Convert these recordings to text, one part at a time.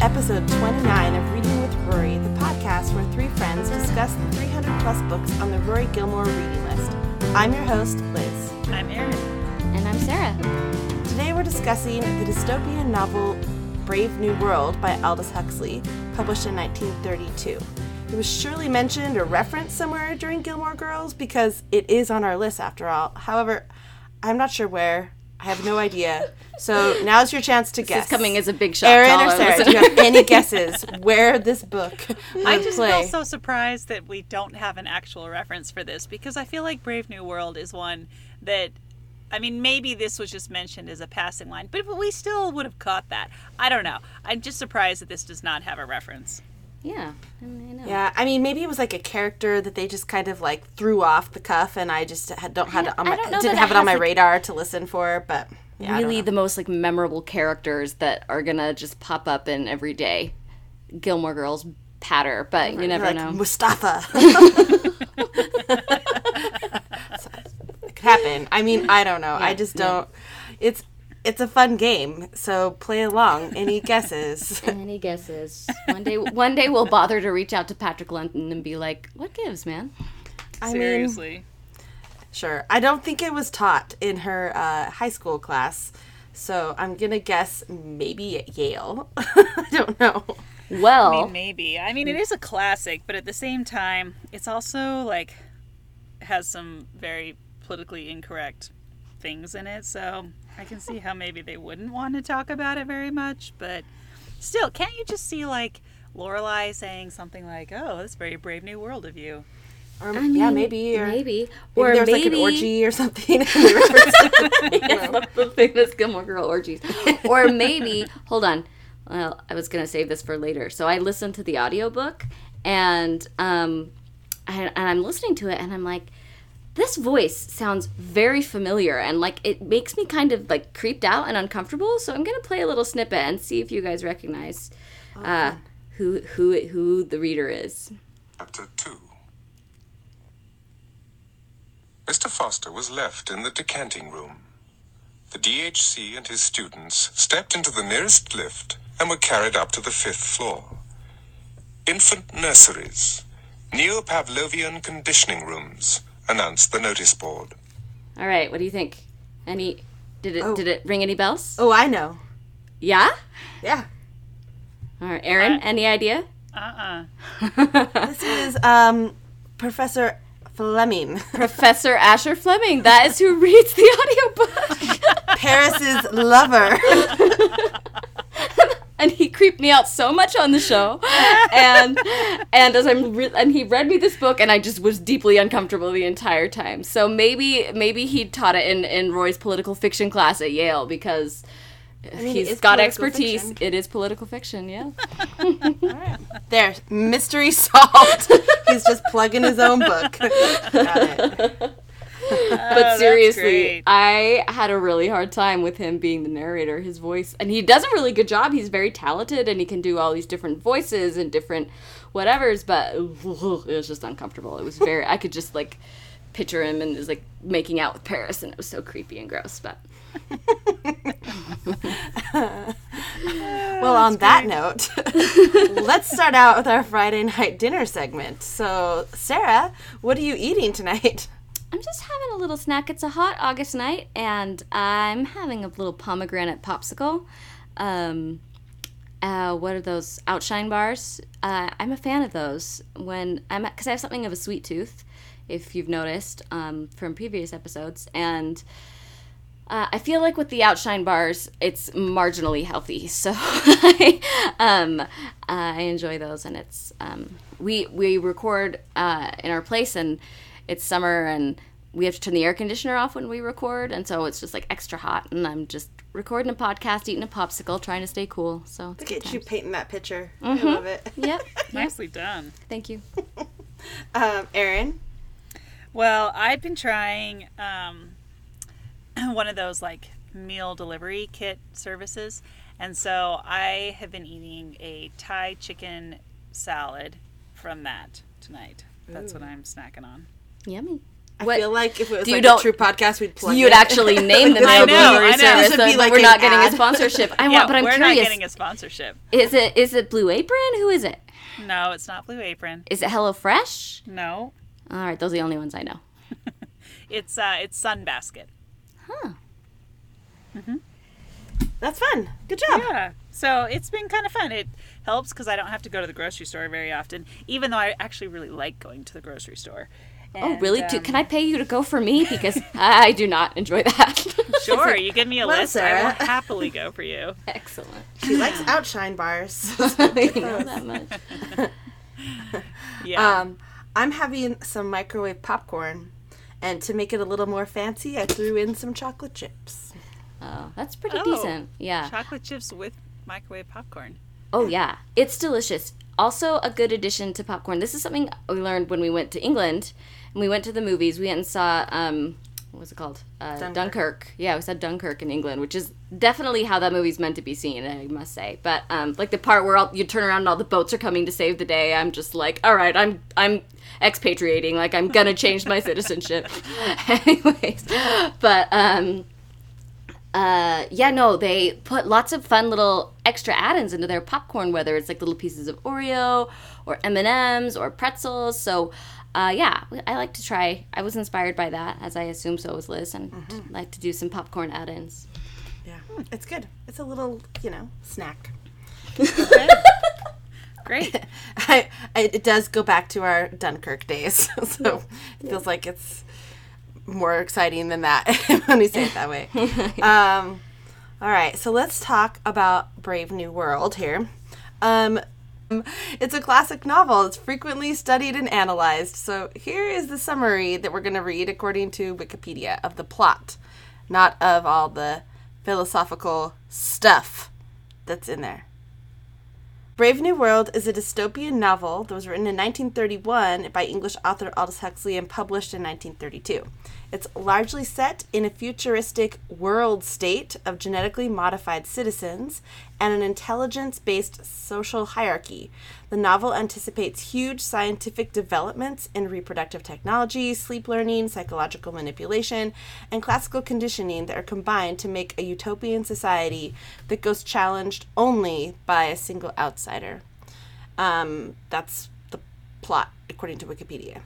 Welcome to episode 29 of Reading with Rory, the podcast where three friends discuss the 300 plus books on the Rory Gilmore reading list. I'm your host, Liz. I'm Erin. And I'm Sarah. Today we're discussing the dystopian novel Brave New World by Aldous Huxley, published in 1932. It was surely mentioned or referenced somewhere during Gilmore Girls because it is on our list after all. However, I'm not sure where. I have no idea. So now's your chance to guess. This is coming as a big shock. Erin or Sarah, do you have any guesses where this book would I just play? feel so surprised that we don't have an actual reference for this because I feel like Brave New World is one that, I mean, maybe this was just mentioned as a passing line, but we still would have caught that. I don't know. I'm just surprised that this does not have a reference. Yeah, I, know. Yeah, I mean, maybe it was like a character that they just kind of like threw off the cuff, and I just had, don't had it on my didn't have it on my like- radar to listen for. But yeah, I don't really know. the most like memorable characters that are gonna just pop up in everyday Gilmore Girls patter, but you never like know. Mustafa. So, it could happen. I mean, I don't know. I just don't. It's it's a fun game, so play along. Any guesses? Any guesses? One day, one day we'll bother to reach out to Patrick London and be like, "What gives, man?" I mean, Seriously. Sure. I don't think it was taught in her uh, high school class, so I'm gonna guess maybe at Yale. I don't know. Well, I mean, maybe. I mean, it is a classic, but at the same time, it's also like has some very politically incorrect things in it. So I can see how maybe they wouldn't want to talk about it very much. But still, can't you just see like Lorelai saying something like, "Oh, that's very brave new world of you." Or I mean, yeah, maybe. Or maybe, maybe or there was maybe like an orgy or something. and they referenced it. Yes, the famous Gilmore Girl orgies. Or maybe, hold on. Well, I was going to save this for later. So I listened to the audiobook and um and, and I'm listening to it and I'm like this voice sounds very familiar and like it makes me kind of like creeped out and uncomfortable. So I'm going to play a little snippet and see if you guys recognize uh who who who the reader is. Chapter 2 Mr. Foster was left in the decanting room. The DHC and his students stepped into the nearest lift and were carried up to the fifth floor. Infant nurseries, neo Pavlovian conditioning rooms, announced the notice board. All right, what do you think? Any did it Oh. did it ring any bells? Oh, I know. Yeah? Yeah. All right, Erin, any idea? Uh This is um, Professor Fleming, Professor Asher Fleming. That is who reads the audiobook. Paris's lover. and he creeped me out so much on the show. And and as I'm re- and he read me this book and I just was deeply uncomfortable the entire time. So maybe maybe he taught it in in Rory's political fiction class at Yale because mean, he's it's got expertise. fiction. It is political fiction, yeah. There, mystery solved. He's just plugging his own book. Got it. But Oh, seriously. I had a really hard time with him being the narrator. His voice, and he does a really good job. He's very talented, and he can do all these different voices and different whatevers. But it was just uncomfortable. It was very. I could just like picture him and was like making out with Paris, and it was so creepy and gross. But Well, on that note, let's start out with our Friday night dinner segment. So, Sarah, what are you eating tonight? I'm just having a little snack. It's a hot August night, and I'm having a little pomegranate popsicle. Um, uh, what are those outshine bars? Uh, I'm a fan of those when I'm because I have something of a sweet tooth, if you've noticed um, from previous episodes, and uh, I feel like with the outshine bars, it's marginally healthy. So um, I enjoy those, and it's um, we we record uh, in our place, and it's summer, and we have to turn the air conditioner off when we record, and so it's just like extra hot, and I'm just recording a podcast, eating a popsicle, trying to stay cool. So it's Look good at you painting that picture. I love it. Yep. Nicely done. Thank you. Um, Erin, Well, I've been trying um, one of those like meal delivery kit services, and so I have been eating a Thai chicken salad from that tonight. That's what I'm snacking on. Yummy. I What- feel like if it was You like don't- a true podcast, we'd plug You'd it. actually name the I mail know, delivery I know. service, This would be like we're an not getting a sponsorship. I yeah, want, but I'm curious. we're curious. not getting a sponsorship. Is it is it Blue Apron? Who is it? No, it's not Blue Apron. Is it HelloFresh? No, All right, those are the only ones I know. it's uh, it's Sunbasket. Huh. That's fun. Good job. Yeah. So it's been kind of fun. It helps because I don't have to go to the grocery store very often, even though I actually really like going to the grocery store. Oh, really? Too? um, Can I pay you to go for me? Because I do not enjoy that. Sure, you give me a Well, list. I will happily go for you. Excellent. She likes outshine bars. I know that much. Yeah. Um, I'm having some microwave popcorn, and to make it a little more fancy, I threw in some chocolate chips. Oh, that's pretty Oh. decent. Yeah. Chocolate chips with microwave popcorn. Oh yeah, it's delicious. Also a good addition to popcorn. This is something we learned when we went to England and we went to the movies. We went and saw um what was it called? Uh, Dunkirk. Dunkirk. Yeah, we saw Dunkirk in England, which is definitely how that movie's meant to be seen. I must say. But um, like the part where all, you turn around and all the boats are coming to save the day, I'm just like, all right, I'm I'm expatriating. Like I'm gonna change my citizenship. Anyways, but um, uh, yeah, no, they put lots of fun little extra add-ins into their popcorn, whether it's like little pieces of Oreo or M and M's or pretzels. So, uh, yeah, I like to try. I was inspired by that, as I assume so was Liz, and like to do some popcorn add-ins. Yeah, it's good. It's a little, you know, snack. Great. I, I, it does go back to our Dunkirk days, so it feels like it's more exciting than that when we say it that way. um, all right, so let's talk about Brave New World here. Um, it's a classic novel. It's frequently studied and analyzed. So here is the summary that we're going to read according to Wikipedia of the plot, not of all the philosophical stuff that's in there. Brave New World is a dystopian novel that was written in 1931 by English author Aldous Huxley and published in 1932. It's largely set in a futuristic world state of genetically modified citizens and an intelligence based social hierarchy. The novel anticipates huge scientific developments in reproductive technology, sleep learning, psychological manipulation, and classical conditioning that are combined to make a utopian society that goes challenged only by a single outsider. Um, that's the plot, according to Wikipedia.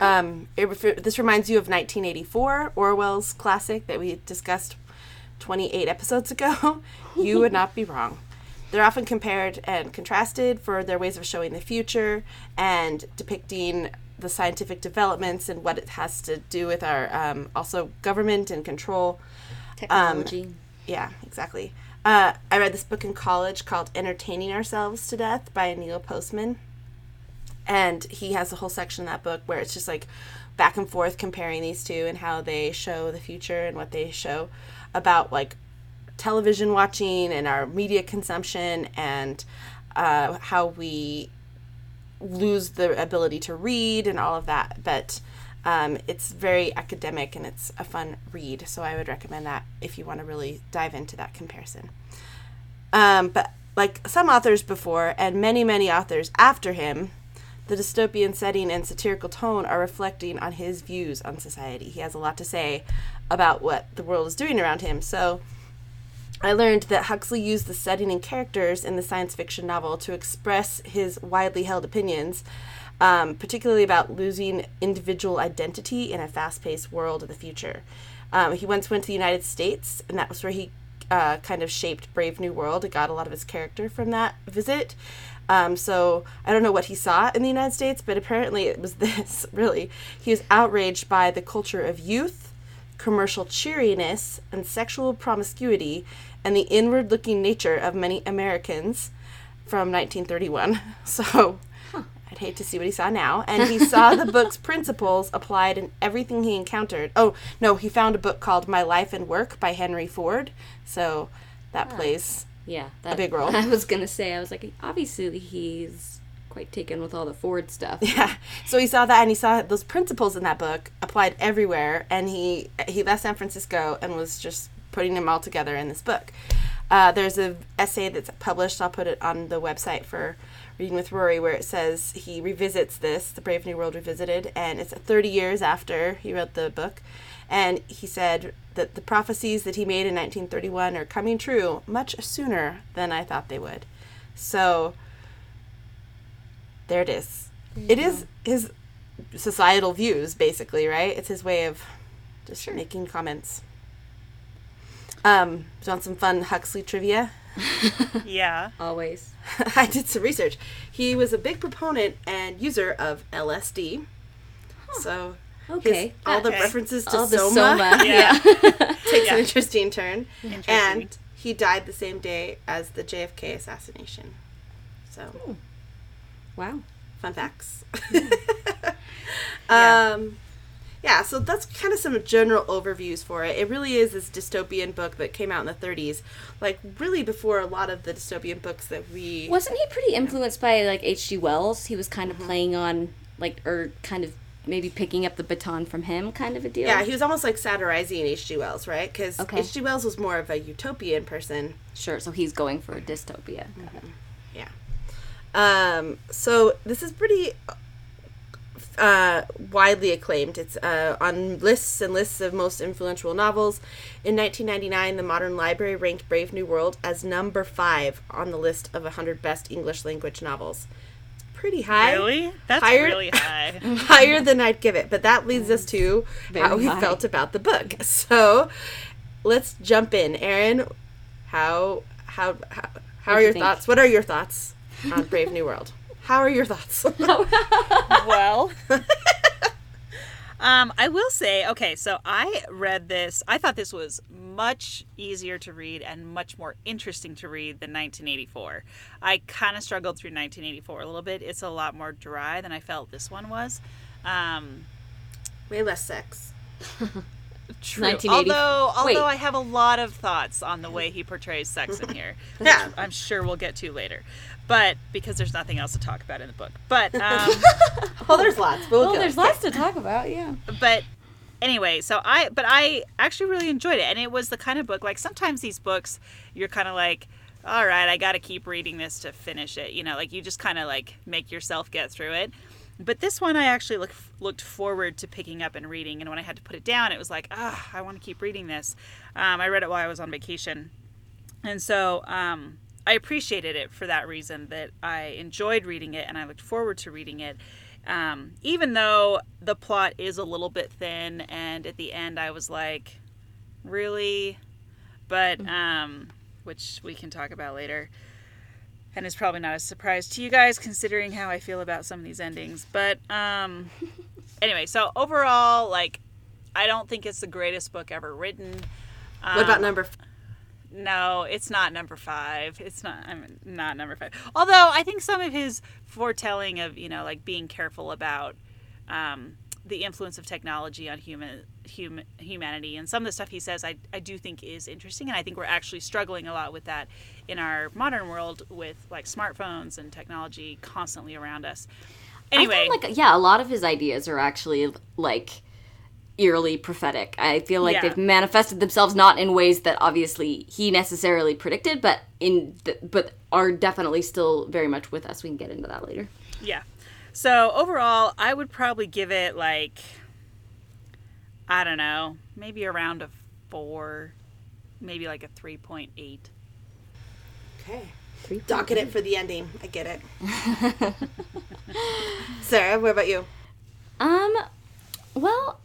Um, it refer- this reminds you of 1984, Orwell's classic that we discussed 28 episodes ago. you would not be wrong. They're often compared and contrasted for their ways of showing the future and depicting the scientific developments and what it has to do with our um, also government and control. Technology. Yeah, exactly. Uh, I read this book in college called Entertaining Ourselves to Death by Neil Postman. And he has a whole section in that book where it's just like back and forth comparing these two and how they show the future and what they show about like television watching and our media consumption and uh, how we lose the ability to read and all of that. But um, it's very academic and it's a fun read. So I would recommend that if you want to really dive into that comparison. Um, but like some authors before and many, many authors after him, the dystopian setting and satirical tone are reflecting on his views on society. He has a lot to say about what the world is doing around him. So I learned that Huxley used the setting and characters in the science fiction novel to express his widely held opinions, um, particularly about losing individual identity in a fast paced world of the future. Um, he once went to the United States, and that was where he uh, kind of shaped Brave New World. It got a lot of his character from that visit. Um, so I don't know what he saw in the United States, but apparently it was this really. He was outraged by the culture of youth, commercial cheeriness, and sexual promiscuity, and the inward looking nature of many Americans from 1931. So I'd hate to see what he saw now. And he saw the book's principles applied in everything he encountered. Oh, no, he found a book called My Life and Work by Henry Ford. So that plays Yeah, that, big role. I was gonna say, I was like, obviously he's quite taken with all the Ford stuff. Yeah. So he saw that and he saw those principles in that book applied everywhere and he he left San Francisco and was just putting them all together in this book. Uh, there's a essay that's published. I'll put it on the website for reading with Rory, where it says he revisits this, the Brave New World revisited, and it's 30 years after he wrote the book, and he said that the prophecies that he made in 1931 are coming true much sooner than I thought they would. So there it is. It is his societal views, basically, right? It's his way of just making comments. Um, do you want some fun Huxley trivia? Yeah. Always. I did some research. He was a big proponent and user of LSD. So his- Okay. all the Okay. references to All the soma, soma. Yeah. takes Yeah. an interesting turn. Interesting. And he died the same day as the JFK assassination. So Wow. fun facts. um, yeah, so that's kind of some general overviews for it. It really is this dystopian book that came out in the 30s, like really before a lot of the dystopian books that we. Wasn't he pretty influenced by like H.G. Wells? He was kind of playing on like or kind of maybe picking up the baton from him, kind of a deal. Yeah, he was almost like satirizing H.G. Wells, right? Because Okay. H.G. Wells was more of a utopian person. sure. So he's going for a dystopia. Yeah. Um, so this is pretty uh, widely acclaimed. It's uh, on lists and lists of most influential novels. In 1999, the Modern Library ranked Brave New World as number five on the list of 100 best English language novels. Pretty high. Really? That's Higher- really high. higher than I'd give it. But that leads us to Very how we high. felt about the book. So let's jump in. Erin, how how how, how are you your think? thoughts? What are your thoughts on Brave New World? How are your thoughts? well, um, I will say, okay, so I read this. I thought this was much easier to read and much more interesting to read than 1984. I kind of struggled through 1984 a little bit. It's a lot more dry than I felt this one was. Um, Way less sex. true. 1980 Although, Wait. although I have a lot of thoughts on the way he portrays sex in here, Yeah. I'm sure we'll get to later. But because there's nothing else to talk about in the book. But um, Well, there's lots. But we'll Well, there's lots to talk about. Yeah. but anyway, so I but I actually really enjoyed it, and it was the kind of book like sometimes these books you're kind of like, all right, I got to keep reading this to finish it. You know, like you just kind of like make yourself get through it. But this one I actually look, looked forward to picking up and reading, and when I had to put it down, it was like, ah, I want to keep reading this. Um, I read it while I was on vacation, and so um, I appreciated it for that reason that I enjoyed reading it and I looked forward to reading it. Um, even though the plot is a little bit thin, and at the end I was like, really? But, um, which we can talk about later. And it's probably not a surprise to you guys considering how I feel about some of these endings. But, um, anyway, so overall, like, I don't think it's the greatest book ever written. What about Um, number? F- no, it's not number five. It's not. I'm not number five. Although I think some of his foretelling of you know like being careful about um, the influence of technology on human, human humanity and some of the stuff he says I, I do think is interesting and I think we're actually struggling a lot with that in our modern world with like smartphones and technology constantly around us. Anyway, I like yeah, a lot of his ideas are actually like eerily prophetic. I feel like Yeah. they've manifested themselves not in ways that obviously he necessarily predicted, but in th- but are definitely still very much with us. We can get into that later. Yeah. So overall, I would probably give it like I don't know, maybe around a four, maybe like a three point eight. okay. Docket it for the ending. I get it. Sarah, what about you? Um, well,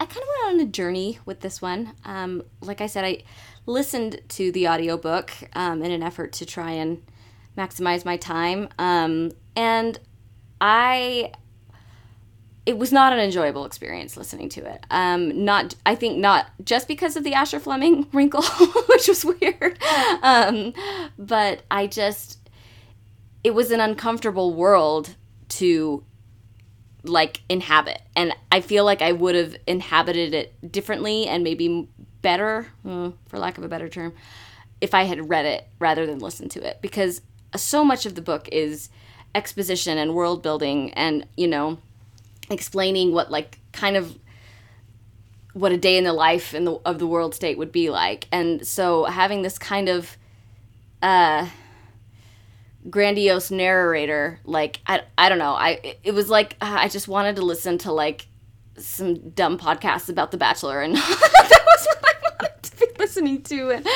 I kind of went on a journey with this one. Um, like I said, I listened to the audiobook um, in an effort to try and maximize my time. Um, and I it was not an enjoyable experience listening to it. Um, not, I think, not just because of the Asher Fleming wrinkle, which was weird, um, but I just, it was an uncomfortable world to like inhabit, and I feel like I would have inhabited it differently and maybe better, mm, for lack of a better term, if I had read it rather than listened to it, because so much of the book is exposition and world building, and you know explaining what like kind of what a day in the life in the of the world state would be like. And so having this kind of uh grandiose narrator like i, I don't know i it was like uh, i just wanted to listen to like some dumb podcasts about the bachelor and that was what i wanted to be listening to and,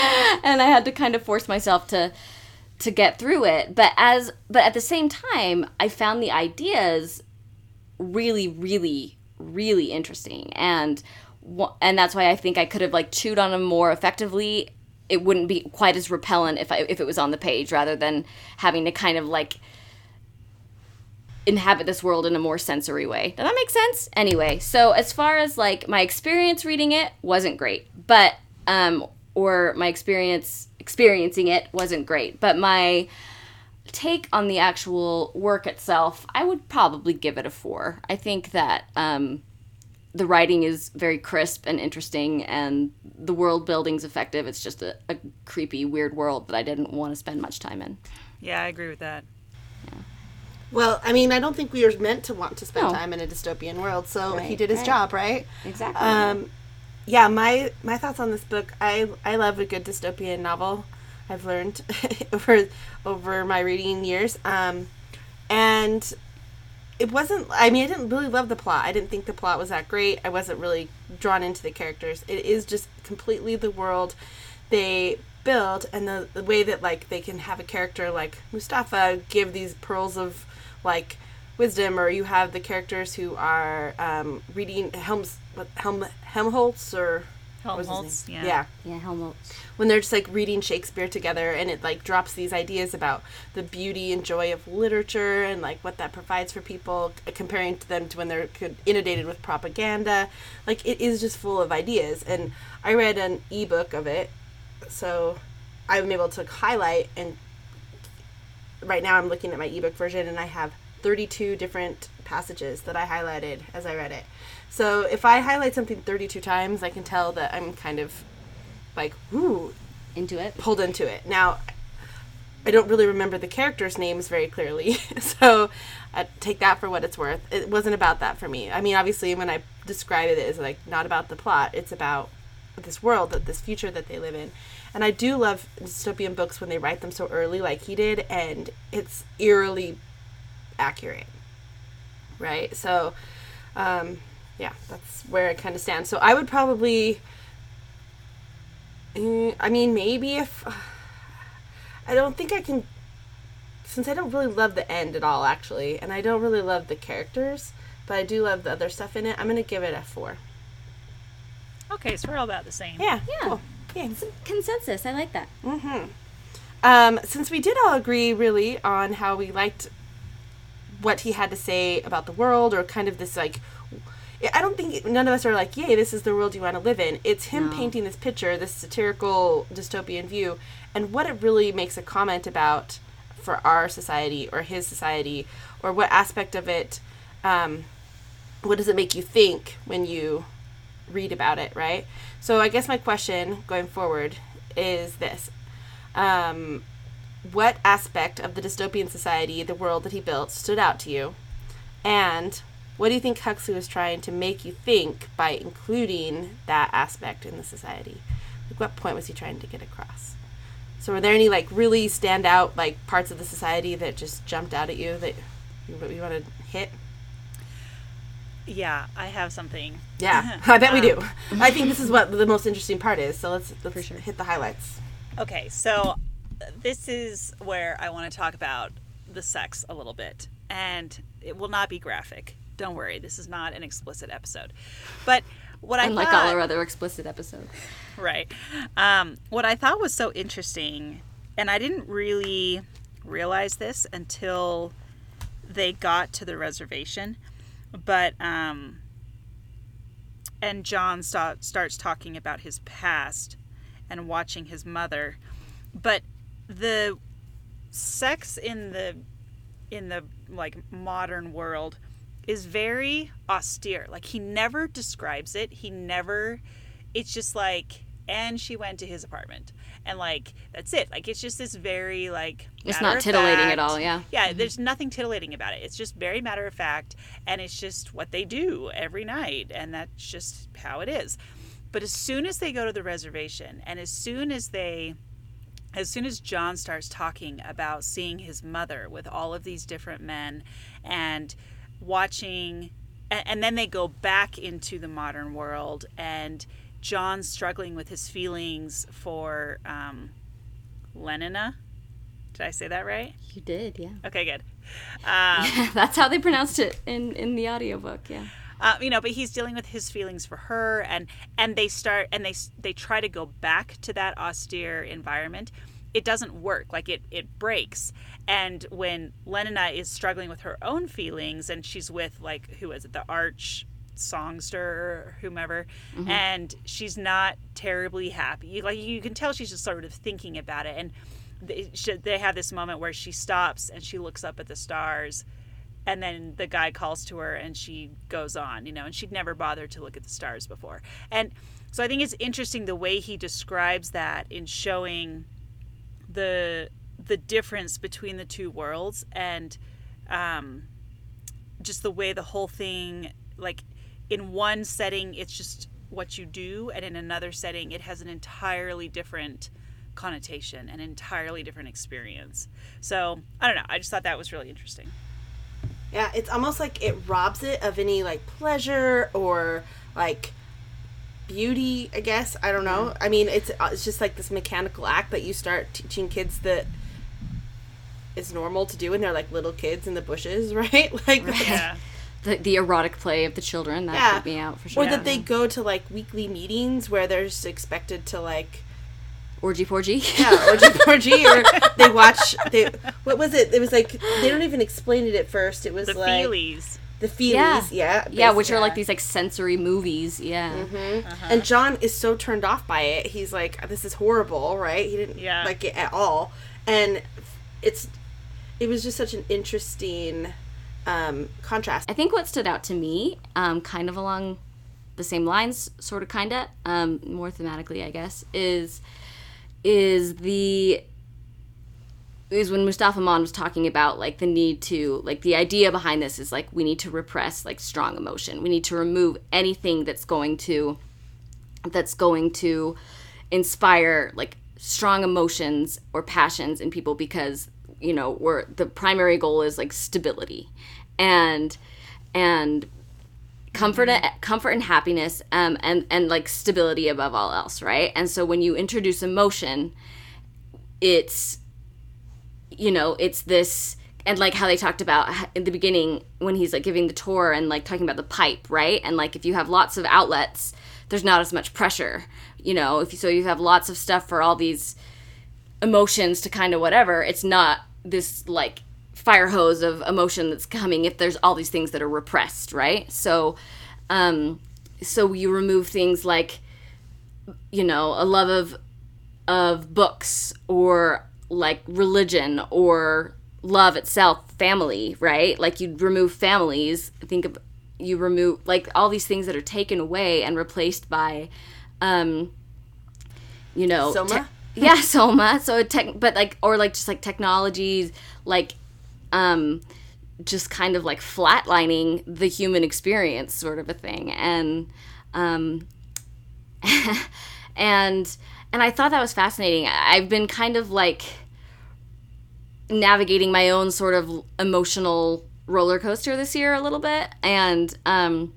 and i had to kind of force myself to to get through it. But as but at the same time i found the ideas really really really interesting and and that's why i think i could have like chewed on them more effectively it wouldn't be quite as repellent if I, if it was on the page rather than having to kind of like inhabit this world in a more sensory way. Does that make sense? Anyway, so as far as like my experience reading it wasn't great, but um or my experience experiencing it wasn't great, but my take on the actual work itself, I would probably give it a 4. I think that um the writing is very crisp and interesting and the world building's effective. It's just a, a creepy, weird world that I didn't want to spend much time in. Yeah, I agree with that. Yeah. Well, I mean, I don't think we were meant to want to spend No. time in a dystopian world, so he did his right. job, right? Exactly. Um, yeah, my my thoughts on this book. I I love a good dystopian novel. I've learned over over my reading years, um, and it wasn't. I mean, I didn't really love the plot. I didn't think the plot was that great. I wasn't really drawn into the characters. It is just completely the world they build and the, the way that like they can have a character like Mustafa give these pearls of like wisdom or you have the characters who are um, reading Helms Helm Helmholtz or Helmholtz, yeah. yeah yeah, Helmut. when they're just like reading Shakespeare together and it like drops these ideas about the beauty and joy of literature and like what that provides for people comparing to them to when they're inundated with propaganda like it is just full of ideas and I read an ebook of it so I'm able to highlight and right now I'm looking at my ebook version and I have 32 different passages that I highlighted as I read it. So if I highlight something 32 times, I can tell that I'm kind of like, ooh, Into it. pulled into it. Now, I don't really remember the characters' names very clearly, so I take that for what it's worth. It wasn't about that for me. I mean, obviously, when I describe it, it's like not about the plot. It's about this world, that this future that they live in. And I do love dystopian books when they write them so early, like he did, and it's eerily accurate, right? So, um, yeah, that's where it kind of stands. So I would probably, Mm, I mean, maybe if I don't think I can, since I don't really love the end at all, actually, and I don't really love the characters, but I do love the other stuff in it. I'm gonna give it a four. Okay, so we're all about the same. Yeah, Yeah. cool. Yeah. Consensus. I like that. Um, since we did all agree really on how we liked what he had to say about the world, or kind of this like, I don't think none of us are like, yay, this is the world you want to live in. It's him No. painting this picture, this satirical dystopian view, and what it really makes a comment about for our society or his society, or what aspect of it, um, what does it make you think when you read about it, right? So I guess my question going forward is this um, what aspect of the dystopian society, the world that he built, stood out to you? And what do you think Huxley was trying to make you think by including that aspect in the society? Like, what point was he trying to get across? So, were there any like really stand out like parts of the society that just jumped out at you that you, you want to hit? Yeah, I have something. Yeah, I bet we do. I think this is what the most interesting part is. So let's let's hit the highlights. Okay, so uh, this is where I want to talk about the sex a little bit. And it will not be graphic. Don't worry, this is not an explicit episode. But what I Unlike thought, all our other explicit episodes. right. Um, what I thought was so interesting, and I didn't really realize this until they got to the reservation, but um, and John sta- starts talking about his past and watching his mother, but the sex in the in the like modern world is very austere. Like he never describes it. He never it's just like and she went to his apartment. And like that's it. Like it's just this very like It's not titillating at all, yeah. Yeah, mm-hmm. there's nothing titillating about it. It's just very matter of fact and it's just what they do every night and that's just how it is. But as soon as they go to the reservation and as soon as they as soon as John starts talking about seeing his mother with all of these different men and watching, and, and then they go back into the modern world and John's struggling with his feelings for um, Lenina. Did I say that right? You did, yeah. Okay, good. Um, That's how they pronounced it in in the audiobook, yeah. uh, you know, but he's dealing with his feelings for her, and and they start and they they try to go back to that austere environment. It doesn't work. Like it it breaks. And when Lenina is struggling with her own feelings, and she's with like who is it, the arch songster or whomever, mm-hmm. and she's not terribly happy. Like you can tell she's just sort of thinking about it, and they have this moment where she stops and she looks up at the stars and then the guy calls to her and she goes on you know and she'd never bothered to look at the stars before. And so i think it's interesting the way he describes that in showing the the difference between the two worlds and um, just the way the whole thing like in one setting it's just what you do and in another setting it has an entirely different connotation an entirely different experience so i don't know i just thought that was really interesting Yeah, it's almost like it robs it of any like pleasure or like beauty. I guess I don't know. I mean, it's uh, it's just like this mechanical act that you start teaching kids that is normal to do when they're like little kids in the bushes, right? Like, that's- yeah The, the erotic play of the children that yeah, freaked me out for sure. or that they go to like weekly meetings where they're just expected to like orgy porgy. yeah orgy porgy or they watch they what was it? It was like they don't even explain it at first. It was like the like feelies the feelies, Yeah. yeah, yeah, which are like these like sensory movies. Yeah. Uh-huh. And John is so turned off by it. He's like, "This is horrible," right? He didn't Yeah. like it at all, and it's it was just such an interesting um, contrast. I think what stood out to me, um, kind of along the same lines, sort of, kinda, um, more thematically, I guess, is is the is when Mustafa Mond was talking about like the need to like the idea behind this is like we need to repress like strong emotion. We need to remove anything that's going to that's going to inspire like strong emotions or passions in people because you know we're the primary goal is like stability and and comfort comfort and happiness um and and like stability above all else right? And so when you introduce emotion it's you know it's this and like how they talked about in the beginning when he's like giving the tour and like talking about the pipe right? And like if you have lots of outlets there's not as much pressure you know? If you, so you have lots of stuff for all these emotions to kind of whatever it's not this like fire hose of emotion that's coming if there's all these things that are repressed right? So um so you remove things like you know a love of of books or like religion or love itself family right? Like you'd remove families. Think of you remove like all these things that are taken away and replaced by um you know Soma? yeah soma so tech but like or like just like technologies like um just kind of like flatlining the human experience sort of a thing and um and and I thought that was fascinating. I've been kind of like navigating my own sort of emotional roller coaster this year a little bit and um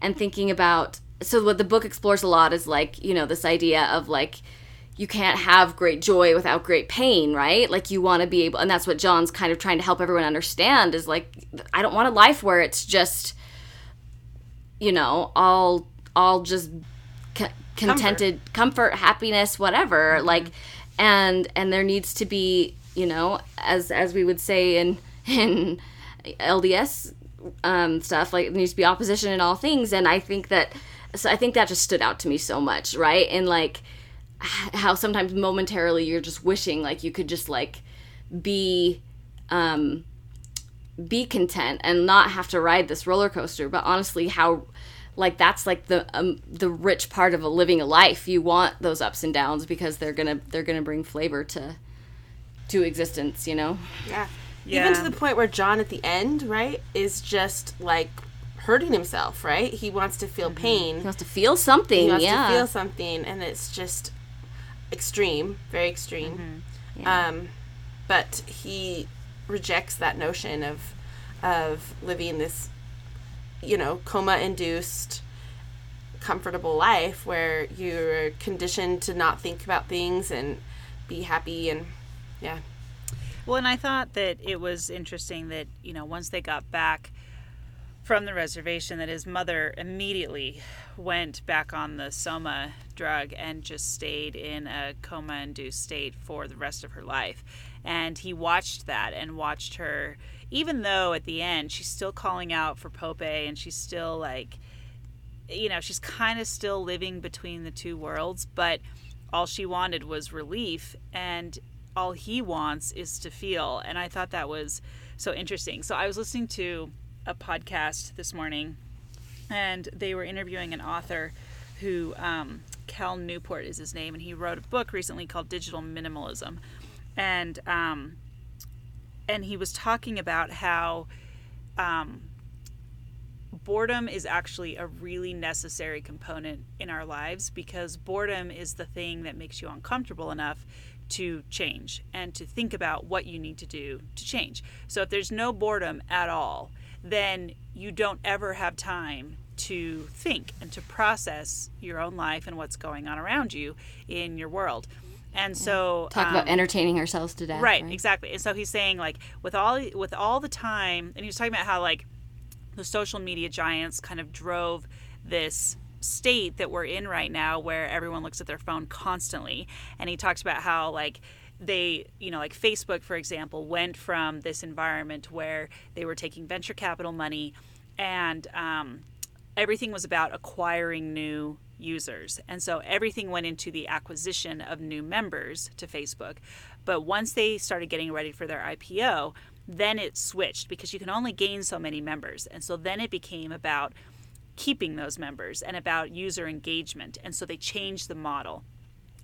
and thinking about so what the book explores a lot is like, you know, this idea of like you can't have great joy without great pain, right? Like you want to be able and that's what John's kind of trying to help everyone understand is like I don't want a life where it's just you know, all all just co- contented comfort. happiness whatever like and and there needs to be you know as as we would say in in lds um stuff like there needs to be opposition in all things and i think that so i think that just stood out to me so much right and like how sometimes momentarily you're just wishing like you could just like be um be content and not have to ride this roller coaster but honestly how like that's like the um, the rich part of a living a life you want those ups and downs because they're gonna they're gonna bring flavor to to existence you know Yeah. Yeah. Even to the point where John at the end, right, is just like hurting himself, right? He wants to feel pain. he wants to feel something He wants yeah to feel something, and it's just. Extreme, very extreme. Yeah. Um, but he rejects that notion of of living this, you know, coma induced, comfortable life where you're conditioned to not think about things and be happy and yeah. Well, and I thought that it was interesting that, you know, once they got back from the reservation, that his mother immediately went back on the soma drug and just stayed in a coma induced state for the rest of her life. And he watched that and watched her, even though at the end she's still calling out for Pope and she's still like, you know, she's kind of still living between the two worlds, but all she wanted was relief and all he wants is to feel. And I thought that was so interesting. So I was listening to a podcast this morning and they were interviewing an author who, um, Cal Newport is his name, and he wrote a book recently called Digital Minimalism. And, um, and he was talking about how um, boredom is actually a really necessary component in our lives because boredom is the thing that makes you uncomfortable enough to change and to think about what you need to do to change. So if there's no boredom at all, then you don't ever have time to think and to process your own life and what's going on around you in your world. And so Talk um, about entertaining ourselves to death. right, exactly and so he's saying like with all with all the time and he was talking about how like the social media giants kind of drove this state that we're in right now where everyone looks at their phone constantly and he talks about how like they you know like facebook for example went from this environment where they were taking venture capital money and um, everything was about acquiring new users. And so everything went into the acquisition of new members to Facebook. But once they started getting ready for their IPO, then it switched because you can only gain so many members. And so then it became about keeping those members and about user engagement. And so they changed the model.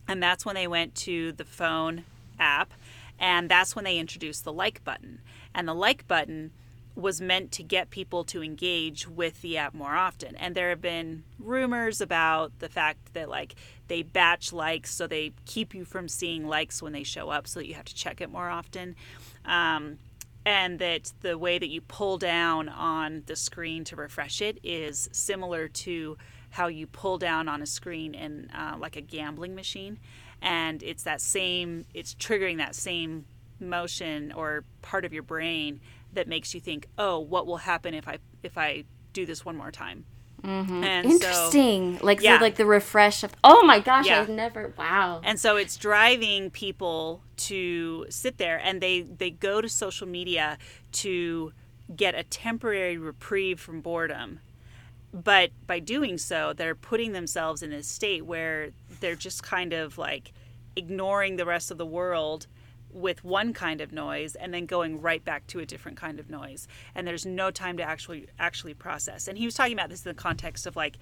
And that's when they went to the phone app. And that's when they introduced the like button. And the like button was meant to get people to engage with the app more often. And there have been rumors about the fact that like they batch likes so they keep you from seeing likes when they show up so that you have to check it more often. Um, and that the way that you pull down on the screen to refresh it is similar to how you pull down on a screen in uh, like a gambling machine and it's that same it's triggering that same motion or part of your brain that makes you think oh what will happen if i if i do this one more time mm-hmm. and so Interesting. like Yeah. the like the refresh of oh my gosh, Yeah. I've never wow. and so it's driving people to sit there and they they go to social media to get a temporary reprieve from boredom but by doing so they're putting themselves in a state where they're just kind of like ignoring the rest of the world with one kind of noise and then going right back to a different kind of noise and there's no time to actually actually process and he was talking about this in the context of like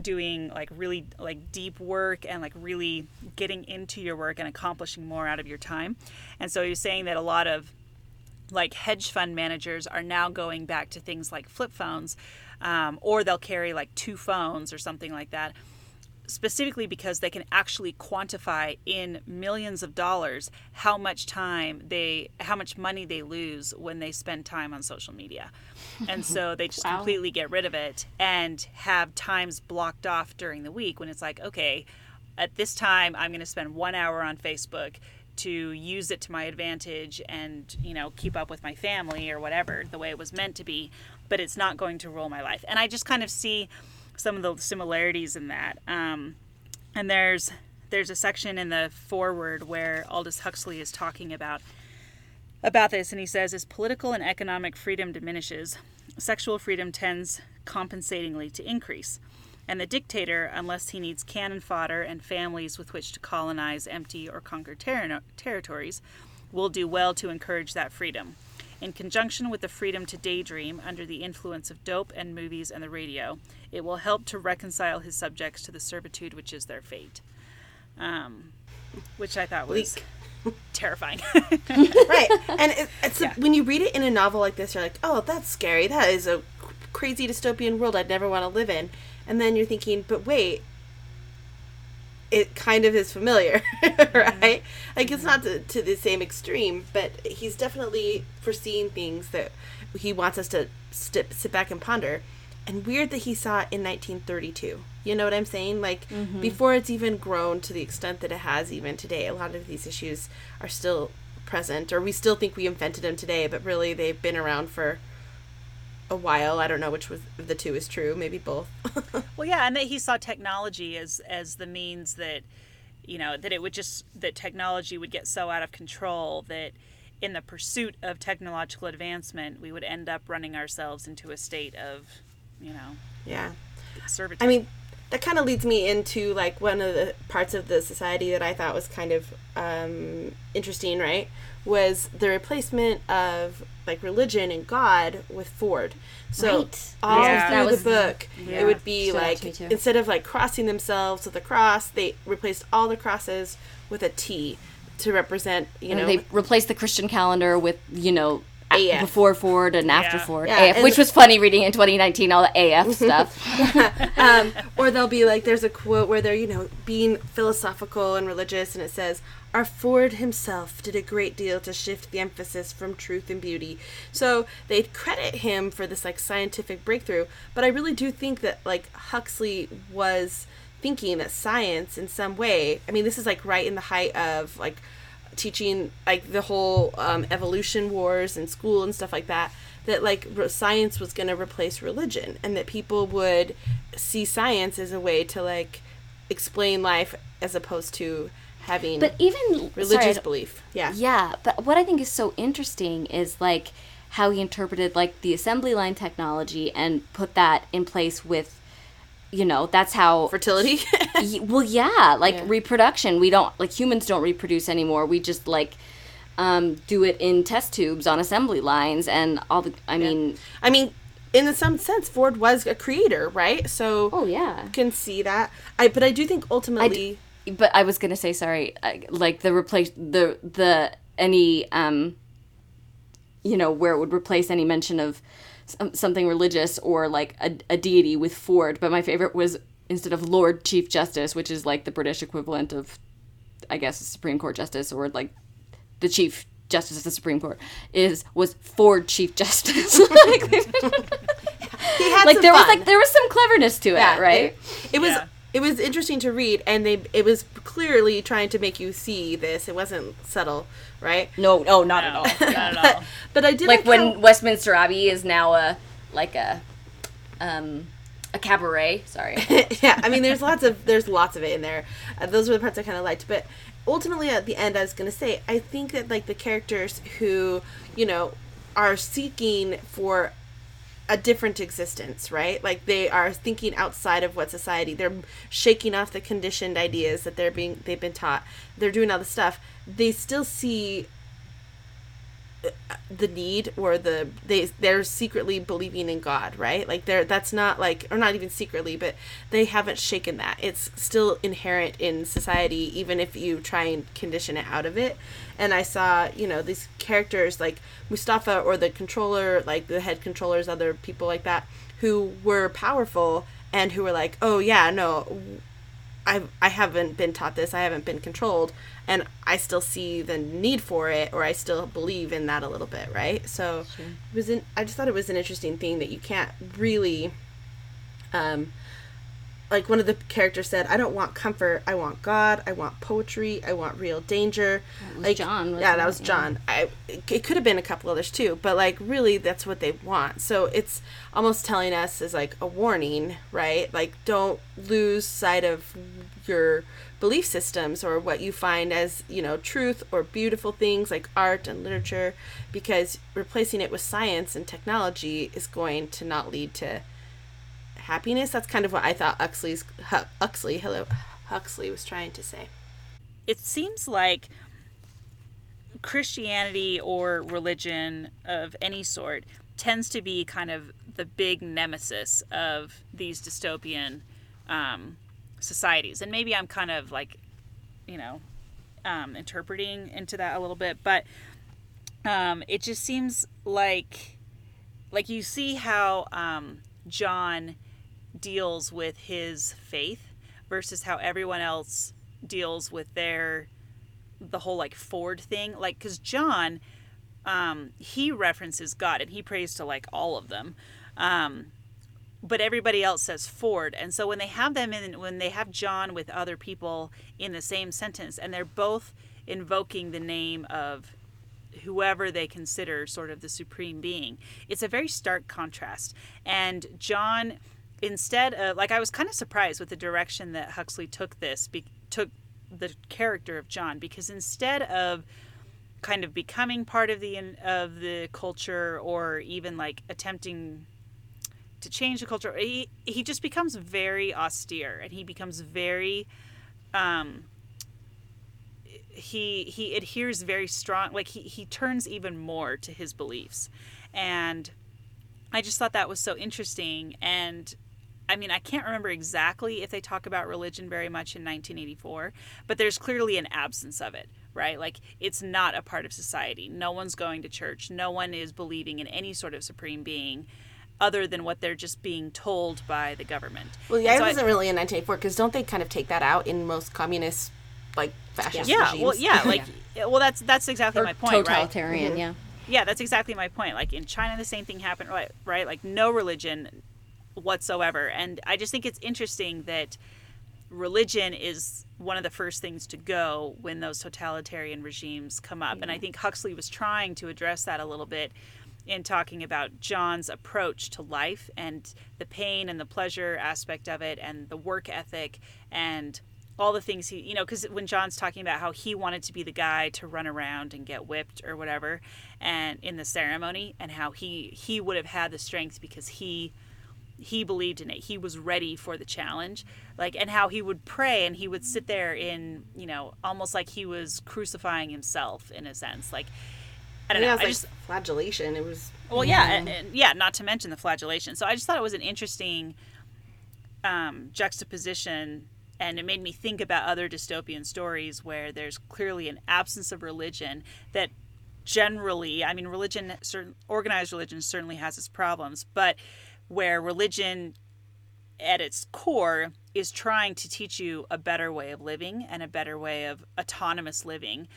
doing like really like deep work and like really getting into your work and accomplishing more out of your time. And so he was saying that a lot of like hedge fund managers are now going back to things like flip phones, um, or they'll carry like two phones or something like that, specifically because they can actually quantify in millions of dollars how much time they, how much money they lose when they spend time on social media. And so they just Wow. completely get rid of it and have times blocked off during the week when it's like, okay, at this time I'm going to spend one hour on Facebook to use it to my advantage and you know keep up with my family or whatever the way it was meant to be but it's not going to rule my life. And i just kind of see some of the similarities in that. Um, and there's there's a section in the foreword where aldous huxley is talking about about this and he says as political and economic freedom diminishes sexual freedom tends compensatingly to increase and the dictator, unless he needs cannon fodder and families with which to colonize empty or conquer terri- territories, will do well to encourage that freedom. In conjunction with the freedom to daydream under the influence of dope and movies and the radio, it will help to reconcile his subjects to the servitude which is their fate. Um, which I thought was terrifying. right and it, it's Yeah. when you read it in a novel like this you're like oh that's scary that is a crazy dystopian world i'd never want to live in and then you're thinking but wait it kind of is familiar, mm-hmm. right? Like it's mm-hmm. not to, to the same extreme, but he's definitely foreseeing things that he wants us to st- sit back and ponder. And weird that he saw it in 1932. You know what I'm saying? Like mm-hmm. before it's even grown to the extent that it has even today. A lot of these issues are still present, or we still think we invented them today, but really they've been around for a while. I don't know which was the two is true. Maybe both. Well, yeah, and that he saw technology as as the means that you know that it would just that technology would get so out of control that in the pursuit of technological advancement we would end up running ourselves into a state of you know yeah. servitude. I mean, that kind of leads me into like one of the parts of the society that I thought was kind of um, interesting, right? Was the replacement of like religion and God with Ford. So Right. all Yeah. through That the book, yeah. it would be Stood out like to me, too. instead of like crossing themselves with a cross, they replaced all the crosses with a T to represent, you know, they replaced the Christian calendar with you know a- AF. before Ford and after Yeah. Ford, Yeah, AF, and- which was funny reading in 2019 all the AF stuff. um, or they'll be like, there's a quote where they're, you know, being philosophical and religious, and it says, Our Ford himself did a great deal to shift the emphasis from truth and beauty. So they credit him for this, like, scientific breakthrough, but I really do think that, like, Huxley was thinking that science, in some way, I mean, this is, like, right in the height of, like, teaching like the whole um, evolution wars in school and stuff like that that like science was going to replace religion and that people would see science as a way to like explain life as opposed to having But even religious sorry, belief. Yeah. Yeah, but what I think is so interesting is like how he interpreted like the assembly line technology and put that in place with you know, that's how fertility? Y- well yeah like Yeah. reproduction. We don't like humans don't reproduce anymore. We just like um, do it in test tubes on assembly lines and all the i mean i mean in some sense ford was a creator right? So oh yeah. you can see that. I but i do think ultimately d- but i was gonna say sorry I- like the replace the the any um you know where it would replace any mention of some, something religious or like a, a deity with ford but my favorite was instead of lord chief justice which is like the british equivalent of i guess supreme court justice or like the chief justice of the supreme court is was ford chief justice like, he had like some there was like there was some cleverness to it Yeah, right It, it was Yeah. it was interesting to read, and they it was clearly trying to make you see this. It wasn't subtle, right? no no not no, at all not at all. But I did like like, when how- Westminster Abbey is now a like a um a cabaret. Sorry. yeah, I mean, there's lots of there's lots of it in there. Uh, those were the parts I kind of liked, but ultimately at the end, I was gonna say, I think that like the characters who you know are seeking for a different existence, right? Like they are thinking outside of what society. They're shaking off the conditioned ideas that they're being they've been taught. They're doing all the stuff. They still see the need or the they they're secretly believing in God, right? Like they're that's not like or not even secretly, but they haven't shaken that. It's still inherent in society even if you try and condition it out of it. And I saw, you know, these characters like Mustafa or the controller, like the head controllers, other people like that who were powerful and who were like, "Oh yeah, no, I I haven't been taught this. I haven't been controlled, and I still see the need for it, or I still believe in that a little bit, right? So it was. An, I just thought it was an interesting thing that you can't really, um, like one of the characters said, "I don't want comfort. I want God. I want poetry. I want real danger." was like John, yeah, that was Yeah. John. I it could have been a couple others too, but like really, that's what they want. So it's almost telling us as like a warning, right? Like don't lose sight of your belief systems or what you find as you know truth or beautiful things like art and literature, because replacing it with science and technology is going to not lead to happiness. That's kind of what I thought Huxley's Hu- Huxley, hello, Huxley was trying to say. it seems like Christianity or religion of any sort tends to be kind of the big nemesis of these dystopian um, societies. And maybe I'm kind of like, you know, um, interpreting into that a little bit, but um, it just seems like, like you see how um, John deals with his faith versus how everyone else deals with their the whole like Ford thing, like because John, um, he references God and he prays to like all of them, um, but everybody else says Ford, and so when they have them in, when they have John with other people in the same sentence, and they're both invoking the name of whoever they consider sort of the supreme being, it's a very stark contrast. And John, instead of like, I was kind of surprised with the direction that Huxley took this, be, took the character of John, because instead of kind of becoming part of the of the culture or even like attempting to change the culture he he just becomes very austere and he becomes very um he he adheres very strong like he he turns even more to his beliefs. And i just thought that was so interesting and I mean, I can't remember exactly if they talk about religion very much in 1984, but there's clearly an absence of it, right? Like, it's not a part of society. No one's going to church. No one is believing in any sort of supreme being other than what they're just being told by the government. Well, yeah, And so it wasn't really in 1984 because don't they kind of take that out in most communist, like fascist yeah, regimes? well, yeah, like, well, that's that's exactly Or my point, right? totalitarian, mm-hmm. yeah. Yeah, that's exactly my point. Like in China, the same thing happened, right? Right, like no religion whatsoever, and I just think it's interesting that religion is one of the first things to go when those totalitarian regimes come up, and I mm-hmm. think Huxley was trying to address that a little bit in talking about John's approach to life and the pain and the pleasure aspect of it, and the work ethic and all the things he you know because when john's talking about how he wanted to be the guy to run around and get whipped or whatever and in the ceremony and how he he would have had the strength because he he believed in it he was ready for the challenge like and how he would pray and he would sit there in you know almost like he was crucifying himself in a sense like i don't yeah, know it's i like just flagellation. It was well, yeah, and, and yeah, not to mention the flagellation. So I just thought it was an interesting um, juxtaposition, and it made me think about other dystopian stories where there's clearly an absence of religion that generally, I mean, religion, certain organized religion certainly has its problems, but where religion at its core is trying to teach you a better way of living and a better way of autonomous living.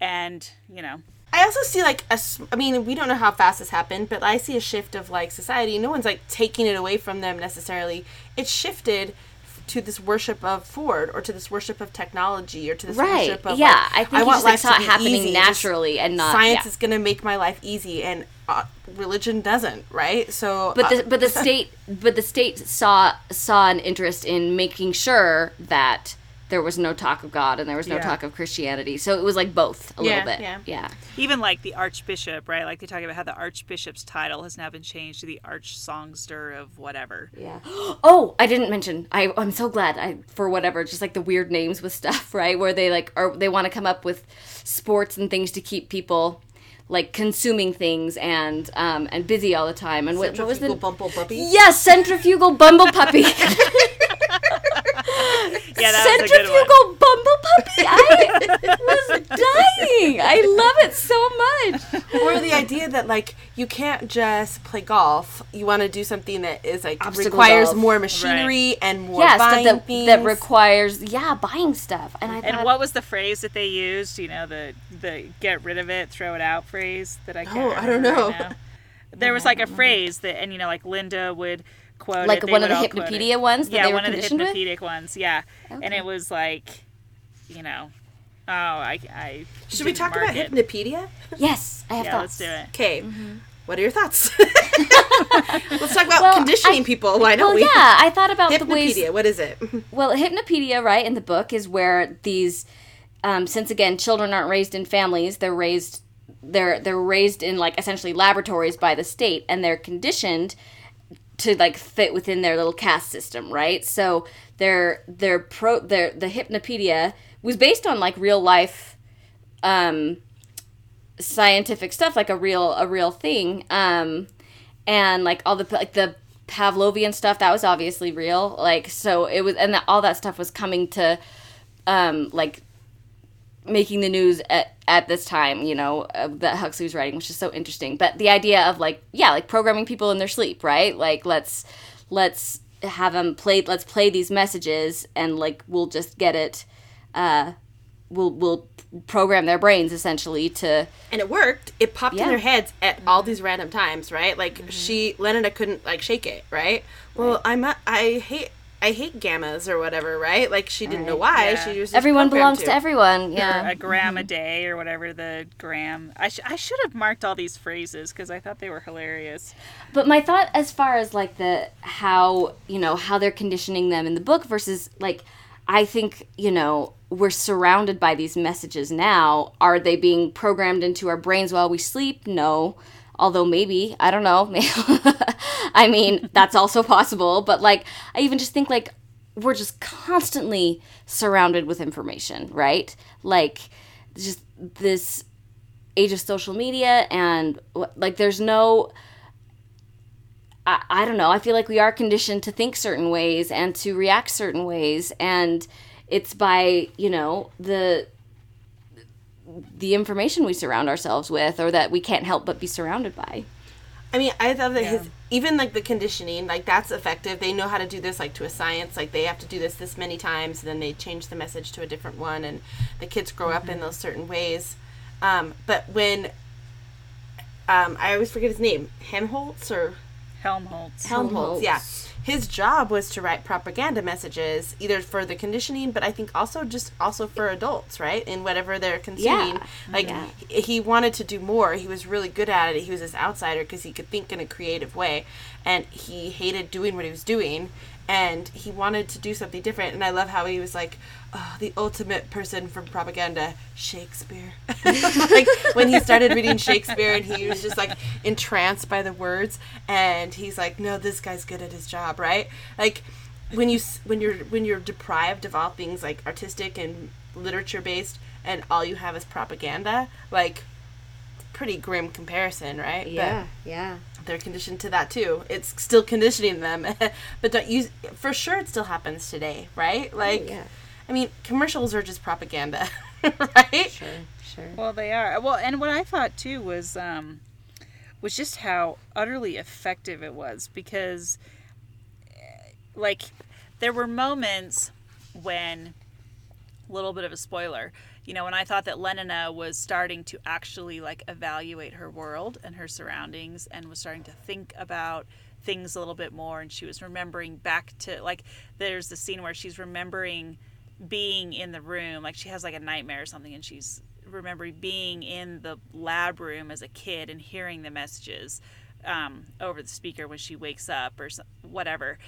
And, you know, I also see like a i mean, we don't know how fast this happened, but I see a shift of like society. No one's like taking it away from them necessarily. It's shifted to this worship of Ford, or to this worship of technology, or to this Right. worship of Yeah, like, I think he want just, like, life saw to it be happening easy, naturally and not- science yeah. is going to make my life easy, and uh, religion doesn't, right? So, But the uh, but the state but the state saw saw an interest in making sure that there was no talk of God and there was no Yeah. talk of Christianity. So it was like both a Yeah, little bit. yeah. yeah. even like the archbishop, right? Like they talk about how the archbishop's title has now been changed to the arch songster of whatever. Yeah. Oh, I didn't mention. I I'm so glad. I for whatever, just like the weird names with stuff, right? Where they like are they want to come up with sports and things to keep people like consuming things and um and busy all the time. And what, what was the Centrifugal bumble puppy. Yes, centrifugal bumble puppy. Yeah, that was a good one. centrifugal bumble puppy. I was dying. I love it so much. or the idea that like you can't just play golf. You want to do something that is like Obstacle requires golf. more machinery and more Yeah, buying stuff that, things. that requires yeah buying stuff. And I thought, And what was the phrase that they used? You know, the the get rid of it, throw it out phrase that I can't Oh, I don't know. right. There was like a phrase that, and you know, like Linda would quote Like it, they one of the all. Hypnopedia ones that yeah, they were one of the conditioned with? hypnopedic ones. Yeah, and it was like, you know, oh, I, I Should we talk about mark it. Hypnopedia? yes, I have Yeah, let's thoughts. do it. Okay. Mm-hmm. What are your thoughts? Let's talk about Well, conditioning I- people. Why don't Well, we? yeah, I thought about the ways. What is it? Well, Hypnopedia, right, in the book is where these, um, since again, children aren't raised in families, they're raised, they're they're raised in like essentially laboratories by the state, and they're conditioned to like fit within their little caste system, right? So their their pro their the Hypnopedia was based on like real life, um, scientific stuff, like a real a real thing, um, and like all the like the Pavlovian stuff that was obviously real. Like so it was, and that, all that stuff was coming to, um, like making the news at, at this time, you know, uh, that Huxley was writing, which is so interesting. But the idea of like, yeah, like programming people in their sleep, right? Like let's let's have them play, let's play these messages, and like we'll just get it. uh, we'll we'll program their brains essentially to and it worked. It popped Yeah. in their heads at all these random times, right? Like she, Lenina couldn't like shake it, right? Well, I'm not, I hate I hate gammas or whatever, right? Like she didn't know why. Yeah. She was just everyone belongs to, everyone. or Yeah. a gram a mm-hmm. day or whatever the gram. I, sh- I should have marked all these phrases because I thought they were hilarious. But my thought as far as like the how, you know, how they're conditioning them in the book versus like I think, you know, we're surrounded by these messages now. Are they being programmed into our brains while we sleep? No. Although maybe, I don't know. I mean, that's also possible, but like I even just think like we're just constantly surrounded with information, right? Like just this age of social media and like there's no I, I don't know. I feel like we are conditioned to think certain ways and to react certain ways, and it's by you know the the information we surround ourselves with, or that we can't help but be surrounded by. I mean, I thought that his even like the conditioning, like that's effective. They know how to do this like to a science. Like they have to do this this many times, and then they change the message to a different one, and the kids grow up in those certain ways. Um, but when um, I always forget his name, Helmholtz or Helmholtz. Helmholtz, yeah. His job was to write propaganda messages, either for the conditioning, but I think also just also for adults, right? In whatever they're consuming. Yeah. Like Yeah. he, he wanted to do more. He was really good at it. He was this outsider because he could think in a creative way, and he hated doing what he was doing, and he wanted to do something different. And I love how he was like, oh, the ultimate person from propaganda, Shakespeare. like when he started reading Shakespeare, and he was just like entranced by the words, and he's like, no, this guy's good at his job, right? Like when you when you're when you're deprived of all things like artistic and literature based, and all you have is propaganda, like pretty grim comparison, right? But- yeah. They're conditioned to that too. It's still conditioning them, but don't use for sure. It still happens today, right? Like, yeah. I mean, commercials are just propaganda, right? Sure, sure. Well, they are. Well, and what I thought too was um, was just how utterly effective it was because, eh, like, there were moments when, little bit of a spoiler, you know, when I thought that Lenina was starting to actually like evaluate her world and her surroundings and was starting to think about things a little bit more and she was remembering back to like there's the scene where she's remembering being in the room like she has like a nightmare or something and she's remembering being in the lab room as a kid and hearing the messages um, over the speaker when she wakes up or whatever.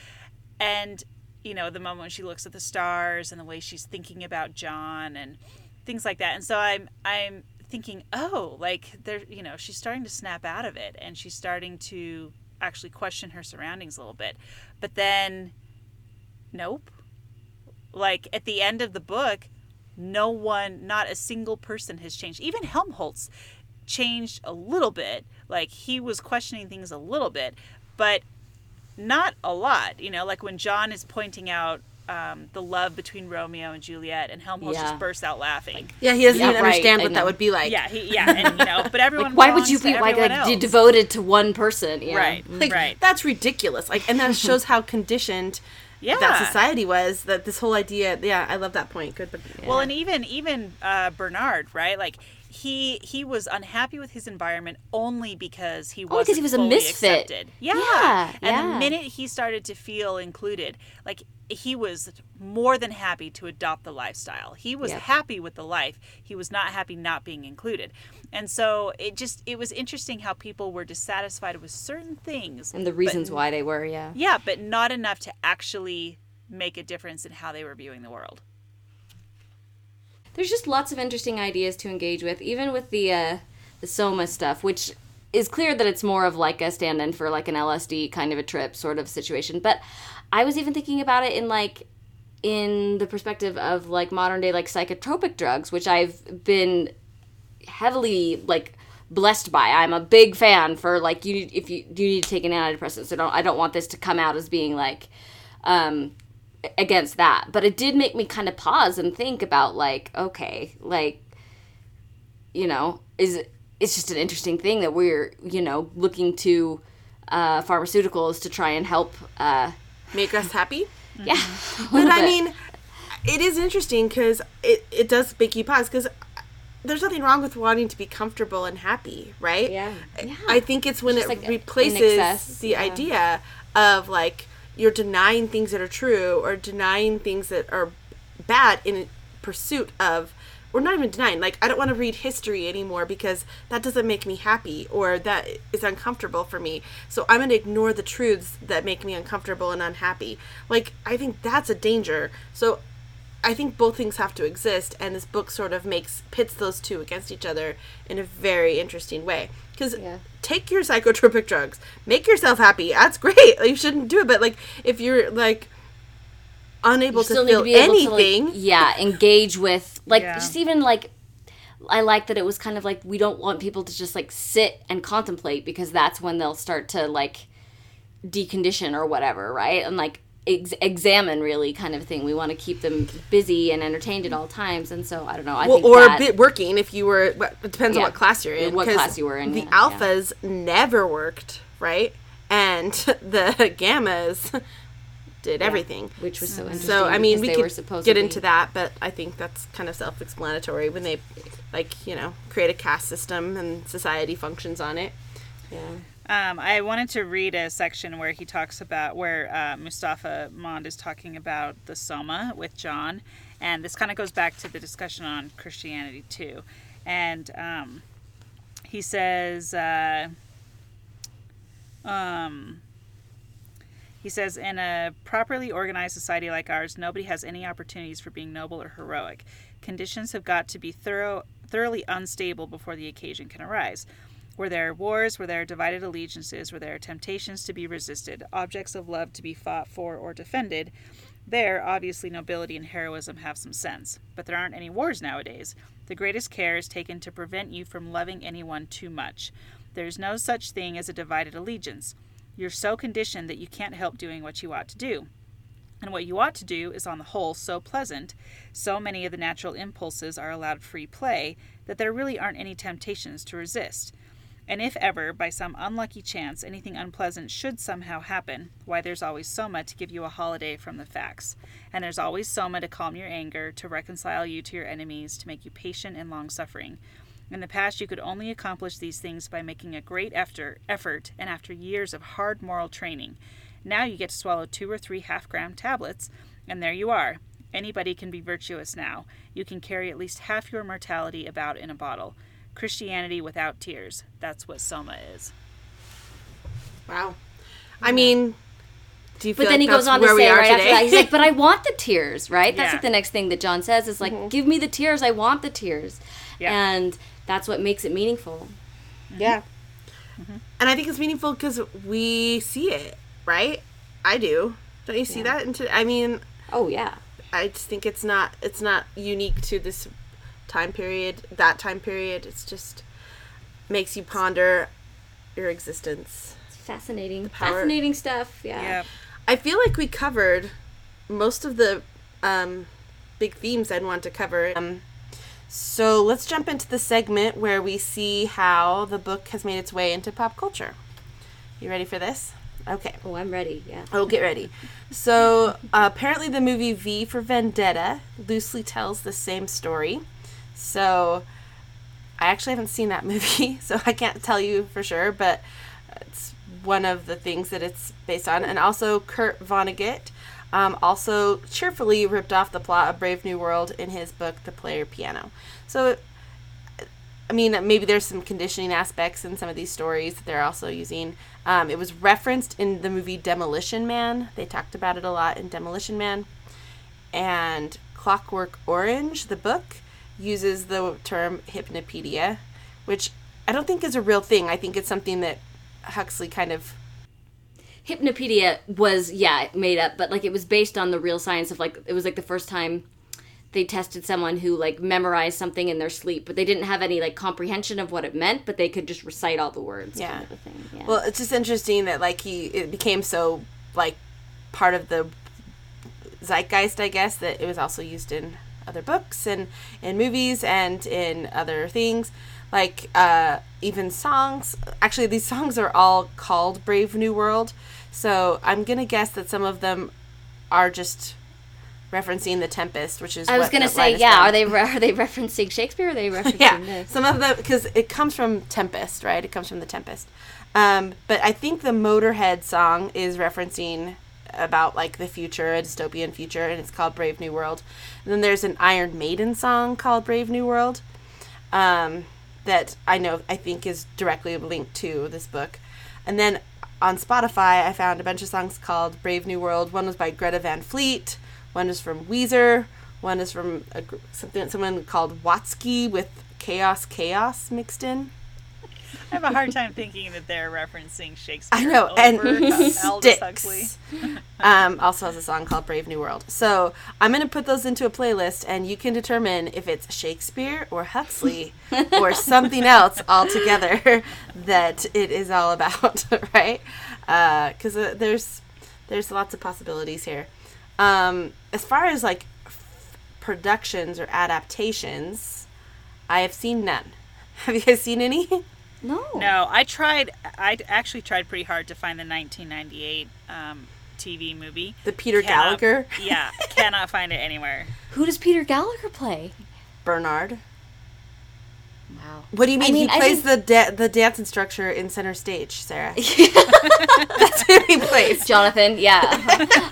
And you know the moment when she looks at the stars and the way she's thinking about John and things like that. And so I'm I'm thinking oh like there you know she's starting to snap out of it and she's starting to actually question her surroundings a little bit. But then nope. Like at the end of the book no one not a single person has changed. Even helmholtz changed a little bit. Like he was questioning things a little bit. But not a lot you know like when john is pointing out um, the love between romeo and juliet and helmholtz Yeah. just bursts out laughing Yeah, he doesn't Yeah, even right, understand what that would be like. yeah he, yeah and you know but everyone Why would you be to like, everyone like de- devoted to one person? Yeah. right Like, right That's ridiculous. Like, and that shows how conditioned yeah that society was. That this whole idea. Yeah, I love that point. Good, but Well, and even even uh, Bernard, right? Like he he was unhappy with his environment only because he was because he was a misfit. Accepted. Yeah. Yeah, And yeah. the minute he started to feel included, like he was more than happy to adopt the lifestyle. He was Yep. happy with the life. He was not happy not being included. And so it just it was interesting how people were dissatisfied with certain things And the reasons why they were, yeah. yeah, but not enough to actually make a difference in how they were viewing the world. There's just lots of interesting ideas to engage with, even with the uh, the Soma stuff, which is clear that it's more of like a stand-in for like an LSD kind of a trip sort of situation. But I was even thinking about it in like in the perspective of like modern day like psychotropic drugs, which I've been heavily like blessed by. I'm a big fan for like you if you you need to take an antidepressant. So don't I don't want this to come out as being like um against that. But it did make me kind of pause and think about like okay, like you know, is it's just an interesting thing that we're, you know, looking to uh, pharmaceuticals to try and help uh make us happy. yeah. But I mean, it is interesting because it, it does make you pause because there's nothing wrong with wanting to be comfortable and happy, right? Yeah. I- Yeah. I think it's when It's it like replaces the yeah. idea of like you're denying things that are true or denying things that are bad in pursuit of or not even denying like i don't want to read history anymore because that doesn't make me happy or that is uncomfortable for me. So i'm going to ignore the truths that make me uncomfortable and unhappy. Like i think that's a danger. So I think both things have to exist, and this book sort of makes pits those two against each other in a very interesting way. Because Yeah. take your psychotropic drugs, make yourself happy. That's great. Like, you shouldn't do it, but like if you're like unable to feel anything, to like, yeah engage with like Yeah. just even like i like that it was kind of like we don't want people to just like sit and contemplate because that's when they'll start to like decondition or whatever right and like ex- examine really kind of thing we want to keep them busy and entertained at all times and so i don't know i well, think or that, a bit working if you were. It depends on what class you're in. what class you were in, The yeah, yeah. alphas never worked, right? And the gammas did everything. which was so interesting So I mean, we they were could supposed get into that, but I think that's kind of self-explanatory when they, like, you know, create a caste system and society functions on it. Yeah Um, I wanted to read a section where he talks about where uh, Mustafa Mond is talking about the Soma with John, and this kind of goes back to the discussion on Christianity too. And um, he says, uh, um, he says, in a properly organized society like ours, nobody has any opportunities for being noble or heroic. Conditions have got to be thorough, thoroughly unstable before the occasion can arise. Where there are wars, where there are divided allegiances, where there are temptations to be resisted, objects of love to be fought for or defended, there, obviously, nobility and heroism have some sense. But there aren't any wars nowadays. The greatest care is taken to prevent you from loving anyone too much. There's no such thing as a divided allegiance. You're so conditioned that you can't help doing what you ought to do. And what you ought to do is, on the whole, so pleasant, so many of the natural impulses are allowed free play, that there really aren't any temptations to resist. And if ever, by some unlucky chance, anything unpleasant should somehow happen, why, there's always Soma to give you a holiday from the facts. And there's always Soma to calm your anger, to reconcile you to your enemies, to make you patient and long suffering. In the past, you could only accomplish these things by making a great effort, effort and after years of hard moral training. Now you get to swallow two or three half gram tablets, and there you are. Anybody can be virtuous now. You can carry at least half your mortality about in a bottle. Christianity without tears. That's what Soma is. Wow. I mean, do you feel But then like he goes on to where say are right after that, he's like, "But I want the tears, right? That's Yeah. like the next thing that John says is like, mm-hmm. give me the tears. I want the tears, Yeah. and that's what makes it meaningful." Mm-hmm. Yeah. Mm-hmm. And I think it's meaningful because we see it, right? I do. Don't you see that? Into I mean, Oh yeah, I just think it's not it's not unique to this time period, that time period. It's just makes you ponder your existence. it's fascinating, fascinating stuff. Yeah. Yeah. I feel like we covered most of the um, big themes I'd want to cover. Um, so let's jump into the segment where we see how the book has made its way into pop culture. You ready for this? Okay. Oh, I'm ready. Yeah. Oh, get ready. So, uh, apparently, the movie V for Vendetta loosely tells the same story. So, I actually haven't seen that movie, so I can't tell you for sure, but it's one of the things that it's based on. And also, Kurt Vonnegut um, also cheerfully ripped off the plot of Brave New World in his book, The Player Piano. So, I mean, maybe there's some conditioning aspects in some of these stories that they're also using. Um, it was referenced in the movie Demolition Man. They talked about it a lot in Demolition Man. And Clockwork Orange, the book, uses the term hypnopedia, which I don't think is a real thing. I think it's something that Huxley kind of. Hypnopedia was yeah made up, but like it was based on the real science of like it was like the first time they tested someone who like memorized something in their sleep, but they didn't have any like comprehension of what it meant, but they could just recite all the words. Yeah. Kind of thing. Yeah. Well, it's just interesting that like he it became so like part of the zeitgeist, I guess, that it was also used in other books and in movies and in other things, like uh, even songs. Actually, these songs are all called Brave New World, so I'm gonna guess that some of them are just referencing The Tempest, which is I was gonna say, yeah. from. Are they re- are they referencing Shakespeare? Or are they referencing yeah, this? some of the because it comes from Tempest, right? It comes from the Tempest. Um, but I think the Motorhead song is referencing about like the future, a dystopian future, and it's called Brave New World. And then there's an Iron Maiden song called Brave New World um, that I know I think is directly linked to this book. And then on Spotify, I found a bunch of songs called Brave New World. One was by Greta Van Fleet. One is from Weezer. One is from a, something someone called Watsky with Chaos Chaos mixed in. I have a hard time thinking that they're referencing Shakespeare. I know, and Huxley. Um, also has a song called Brave New World. So I'm going to put those into a playlist, and you can determine if it's Shakespeare or Huxley or something else altogether that it is all about, right? Because uh, there's there's lots of possibilities here. Um, as far as like f- productions or adaptations, I have seen none. Have you guys seen any? No. No, I tried. I actually tried pretty hard to find the 1998 um, TV movie. The Peter Cannot- Gallagher, Yeah, cannot find it anywhere. Who does Peter Gallagher play? Bernard. Wow. What do you I mean? mean, I he plays think- the da- the dance instructor in Center Stage, Sarah. That's who he plays. Jonathan, yeah.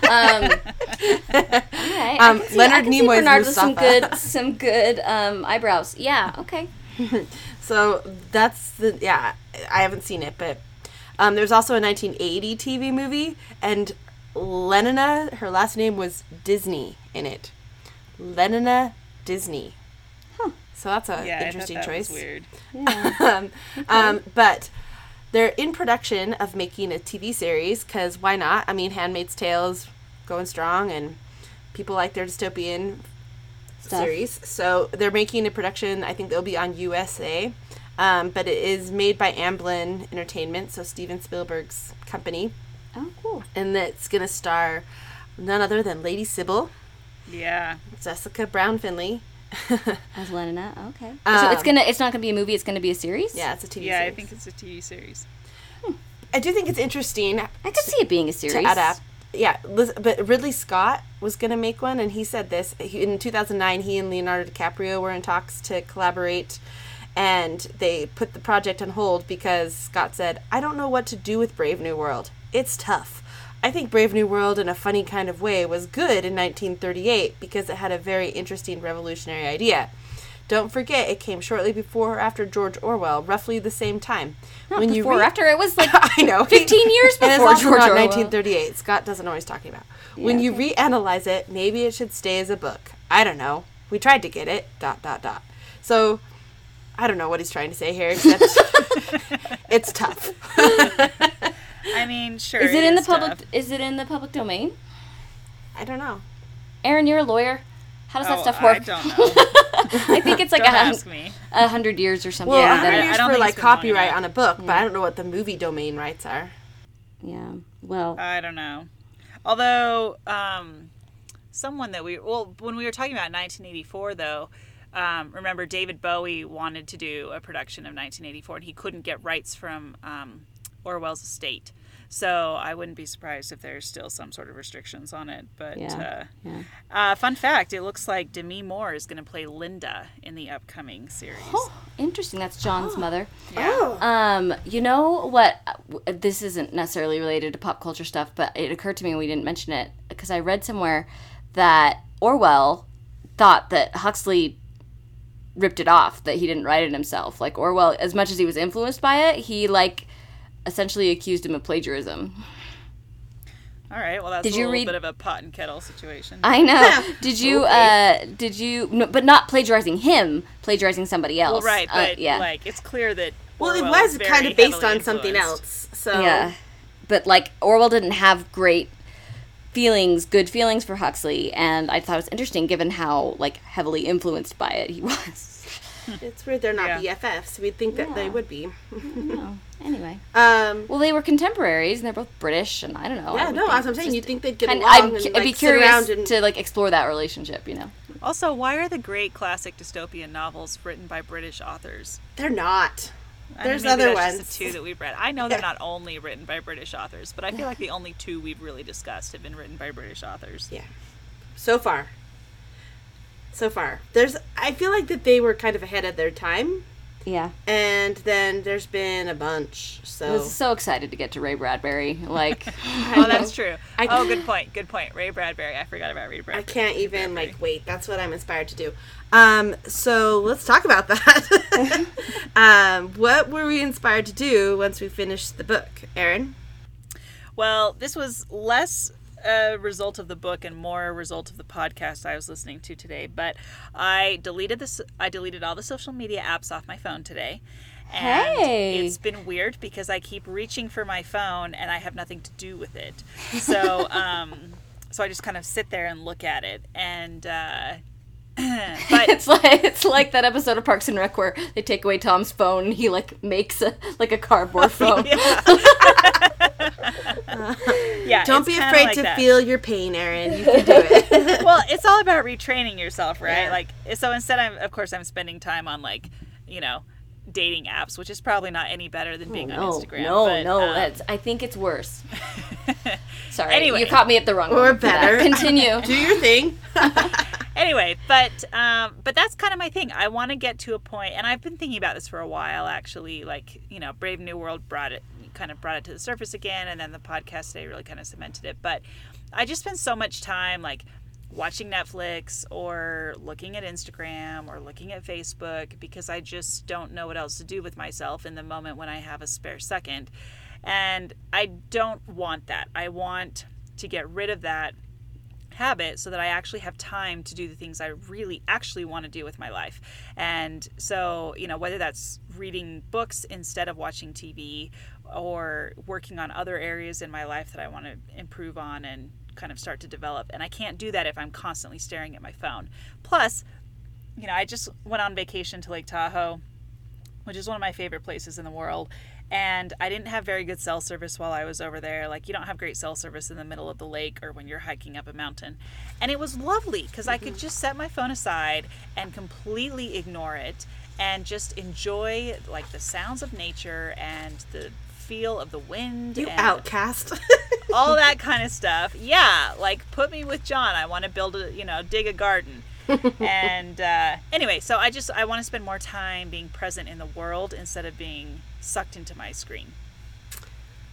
um, all right. Um, I can see, Leonard I can see Nimoy's Bernard with some good, some good um, eyebrows. Yeah. Okay. So that's the yeah. I haven't seen it, but um, there's also a 1980 TV movie, and Lenina, her last name was Disney in it. Lenina Disney. So that's a Yeah, interesting that choice. was weird. um, um, but they're in production of making a TV series because why not? I mean, Handmaid's Tale is going strong, and people like their dystopian Stuff. series. So they're making a production. I think they'll be on USA, um, but it is made by Amblin Entertainment, so Steven Spielberg's company, Oh, cool. and it's gonna star none other than Lady Sybil, Yeah. Jessica Brown Findlay. As Lenina. Okay. so it's Um, gonna. It's not gonna be a movie. It's gonna be a series. yeah, it's a TV Yeah, I think it's a TV series. I do think it's interesting. I could see it being a series. to adapt. Yeah, but Ridley Scott was going to make one, and he said this in 2009. He and Leonardo DiCaprio were in talks to collaborate, and they put the project on hold because Scott said, "I don't know what to do with Brave New World. It's tough." I think Brave New World, in a funny kind of way, was good in 1938 because it had a very interesting revolutionary idea. Don't forget, it came shortly before or after George Orwell, roughly the same time. Not before or after it was like I know. 15 years And it's before George not Orwell. 1938. Scott doesn't know what he's talking about. when Yeah, you reanalyze it, maybe it should stay as a book. I don't know. We tried to get it. Dot dot dot. So I don't know what he's trying to say here, except it's tough. I mean, sure. Is it in the public? tough. Is it in the public domain? I don't know. Erin, you're a lawyer. How does that Oh, stuff I work? don't know. I think it's like don't a, ask hun- me. a hundred years or something. Well, Yeah, a hundred years I don't for like it's been long copyright on a book, but I don't know what the movie domain rights are. yeah. Well, I don't know. Although, um, someone that we well, when we were talking about 1984, though, um, remember David Bowie wanted to do a production of 1984, and he couldn't get rights from um, Orwell's estate. So I wouldn't be surprised if there's still some sort of restrictions on it. But Yeah, uh, yeah. uh, fun fact: it looks like Demi Moore is going to play Linda in the upcoming series. oh, interesting. That's John's mother. Yeah. Um, you know what? This isn't necessarily related to pop culture stuff, but it occurred to me we didn't mention it because I read somewhere that Orwell thought that Huxley ripped it off, that he didn't write it himself. Like Orwell, as much as he was influenced by it, he like essentially accused him of plagiarism. All right. Well, that's Did a you little read- bit of a pot and kettle situation. I know. Did you? uh Did you? No, but not plagiarizing him, plagiarizing somebody else. well, right, Uh, but yeah, like it's clear that Well, it Orwell was kind of based heavily on something else. So yeah. But like Orwell didn't have great feelings, good feelings for Huxley, and I thought it was interesting given how like heavily influenced by it he was. it's weird they're not Yeah. BFFs. We'd think that they would be. anyway. Um, Well, they were contemporaries, and they're both British, and I don't know. I yeah, would no, think as I'm saying, just you'd think they'd get kind- along I'd, and I'd be curious and to like explore that relationship. You know. Also, why are the great classic dystopian novels written by British authors? they're not. I There's maybe other ones. Just the two that we've read. I know they're not only written by British authors, but I feel like the only two we've really discussed have been written by British authors. Yeah. so far. So far, there's. I feel like that they were kind of ahead of their time, Yeah. and then there's been a bunch. So I So was so excited to get to Ray Bradbury. Like, Oh, that's true. I- oh, good point. Good point. Ray Bradbury. I forgot about Ray Bradbury. I can't even like wait. That's what I'm inspired to do. Um, so let's talk about that. um, what were we inspired to do once we finished the book, Erin? Well, this was less a result of the book and more a result of the podcast I was listening to today. But I deleted this. I deleted all the social media apps off my phone today. And Hey. it's been weird because I keep reaching for my phone and I have nothing to do with it. So, um, so I just kind of sit there and look at it. And uh, but it's like it's like that episode of Parks and Rec where they take away Tom's phone and he like makes a like a cardboard phone. yeah, Don't be afraid like to that. feel your pain, Erin. You can do it. well, it's all about retraining yourself, right? Yeah. Like, so instead, I'm of course I'm spending time on like, you know, dating apps, which is probably not any better than being on No, Instagram. no, but, no. um, that's I think it's worse. Sorry, Anyway. you caught me at the wrong. Or moment for better. Continue. do your thing. anyway, but um, but that's kind of my thing. I want to get to a point, and I've been thinking about this for a while, actually. Like, you know, Brave New World brought it, kind of brought it to the surface again, and then the podcast today really kind of cemented it. But I just spend so much time like watching Netflix or looking at Instagram or looking at Facebook because I just don't know what else to do with myself in the moment when I have a spare second. And I don't want that. I want to get rid of that habit so that I actually have time to do the things I really actually want to do with my life. And so, you know, whether that's reading books instead of watching TV or working on other areas in my life that I want to improve on and kind of start to develop. And I can't do that if I'm constantly staring at my phone. Plus, you know, I just went on vacation to Lake Tahoe, which is one of my favorite places in the world. And I didn't have very good cell service while I was over there. Like, you don't have great cell service in the middle of the lake or when you're hiking up a mountain. And it was lovely because I could mm-hmm. just set my phone aside and completely ignore it and just enjoy, like, the sounds of nature and the feel of the wind You and outcast. all that kind of stuff. Yeah, like put me with John. I want to build a, you know, dig a garden. and uh, anyway, so I just I want to spend more time being present in the world instead of being sucked into my screen.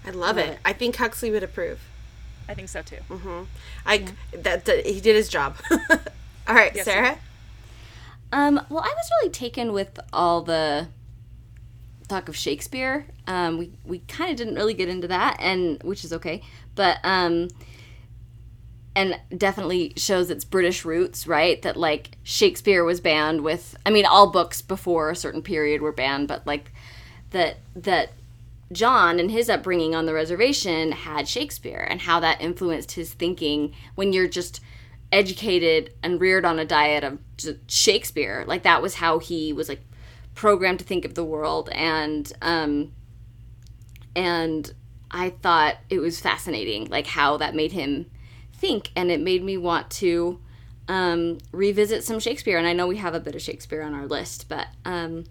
I love it. I think Huxley would approve. I think so too. Mm-hmm. I that, that he did his job. All right, Yes, Sarah. Um, well, I was really taken with all the talk of Shakespeare. Um, we we kind of didn't really get into that, and which is okay, but um, and definitely shows its British roots, right? That like Shakespeare was banned with. I mean, all books before a certain period were banned, but like that that John and his upbringing on the reservation had Shakespeare and how that influenced his thinking when you're just educated and reared on a diet of Shakespeare. Like that was how he was like programmed to think of the world and um and I thought it was fascinating like how that made him think and it made me want to um revisit some Shakespeare and I know we have a bit of Shakespeare on our list but um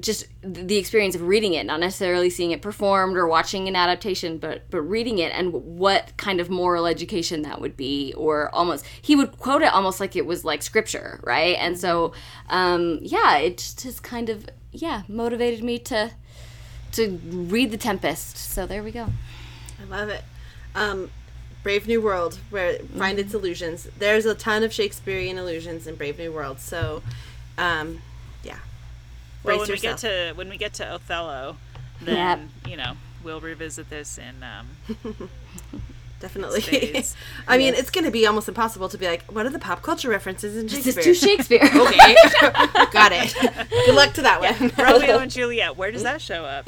just the experience of reading it, not necessarily seeing it performed or watching an adaptation, but but reading it and what kind of moral education that would be, or almost he would quote it almost like it was like scripture, right? And so, um, yeah, it just has kind of yeah motivated me to to read The Tempest. So there we go. I love it. Um, Brave New World, where it find its illusions. There's a ton of Shakespearean illusions in Brave New World. So, um, yeah. Well, Brace when we get to when we get to Othello, then Yep. you know we'll revisit this in um, Definitely. Spades. I mean, it's going to be almost impossible to be like, what are the pop culture references in This is Shakespeare? too Shakespeare. okay. Got it. Good luck to that one. Romeo and Juliet. Where does that show up?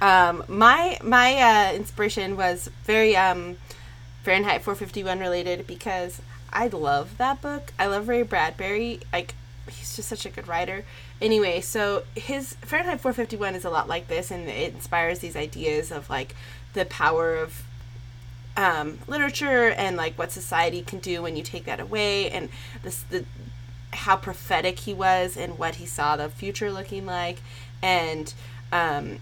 Um, my my uh, inspiration was very um, Fahrenheit 451 related because I love that book. I love Ray Bradbury. Like he's just such a good writer. Anyway, so his Fahrenheit 451 is a lot like this, and it inspires these ideas of like the power of um, literature and like what society can do when you take that away, and this the how prophetic he was and what he saw the future looking like, and um,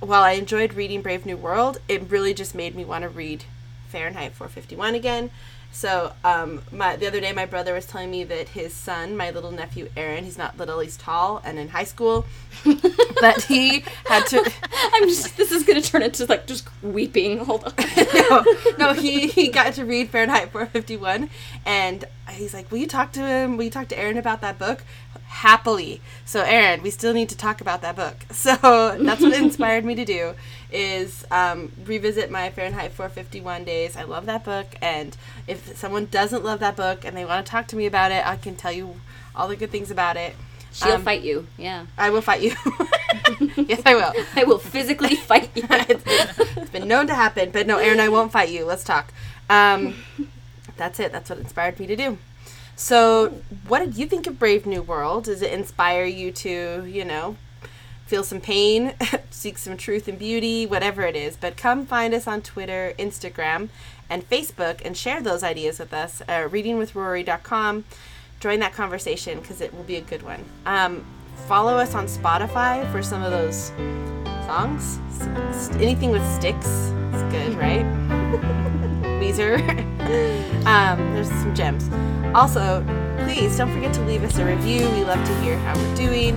while I enjoyed reading Brave New World, it really just made me want to read Fahrenheit 451 again. So um, my the other day, my brother was telling me that his son, my little nephew Aaron, he's not little, he's tall and in high school, but he had to. I'm just. This is gonna turn into like just weeping. Hold on. no, no, he he got to read Fahrenheit 451, and he's like, "Will you talk to him? Will you talk to Aaron about that book?" Happily. So, Aaron, we still need to talk about that book. So that's what inspired me to do is um, revisit my Fahrenheit 451 days. I love that book, and if someone doesn't love that book and they want to talk to me about it, I can tell you all the good things about it. She'll Um, fight you. Yeah. I will fight you. yes, I will. I will physically fight you. it's, it's been known to happen, but no, Erin, I won't fight you. Let's talk. Um, that's it. That's what inspired me to do. So, what did you think of Brave New World? Does it inspire you to, you know, feel some pain, seek some truth and beauty, whatever it is? But come find us on Twitter, Instagram, and Facebook and share those ideas with us. Uh, readingwithrory.com. Join that conversation because it will be a good one. Um, follow us on Spotify for some of those songs. Anything with sticks is good, right? Weezer. um, there's some gems. Also, please don't forget to leave us a review. We love to hear how we're doing,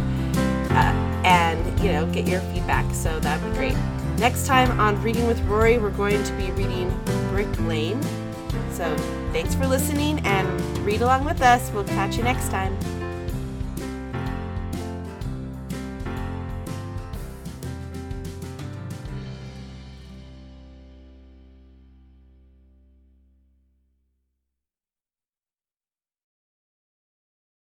uh, and you know, get your feedback. So that'd be great. Next time on Reading with Rory, we're going to be reading Brick Lane. So thanks for listening and read along with us. We'll catch you next time.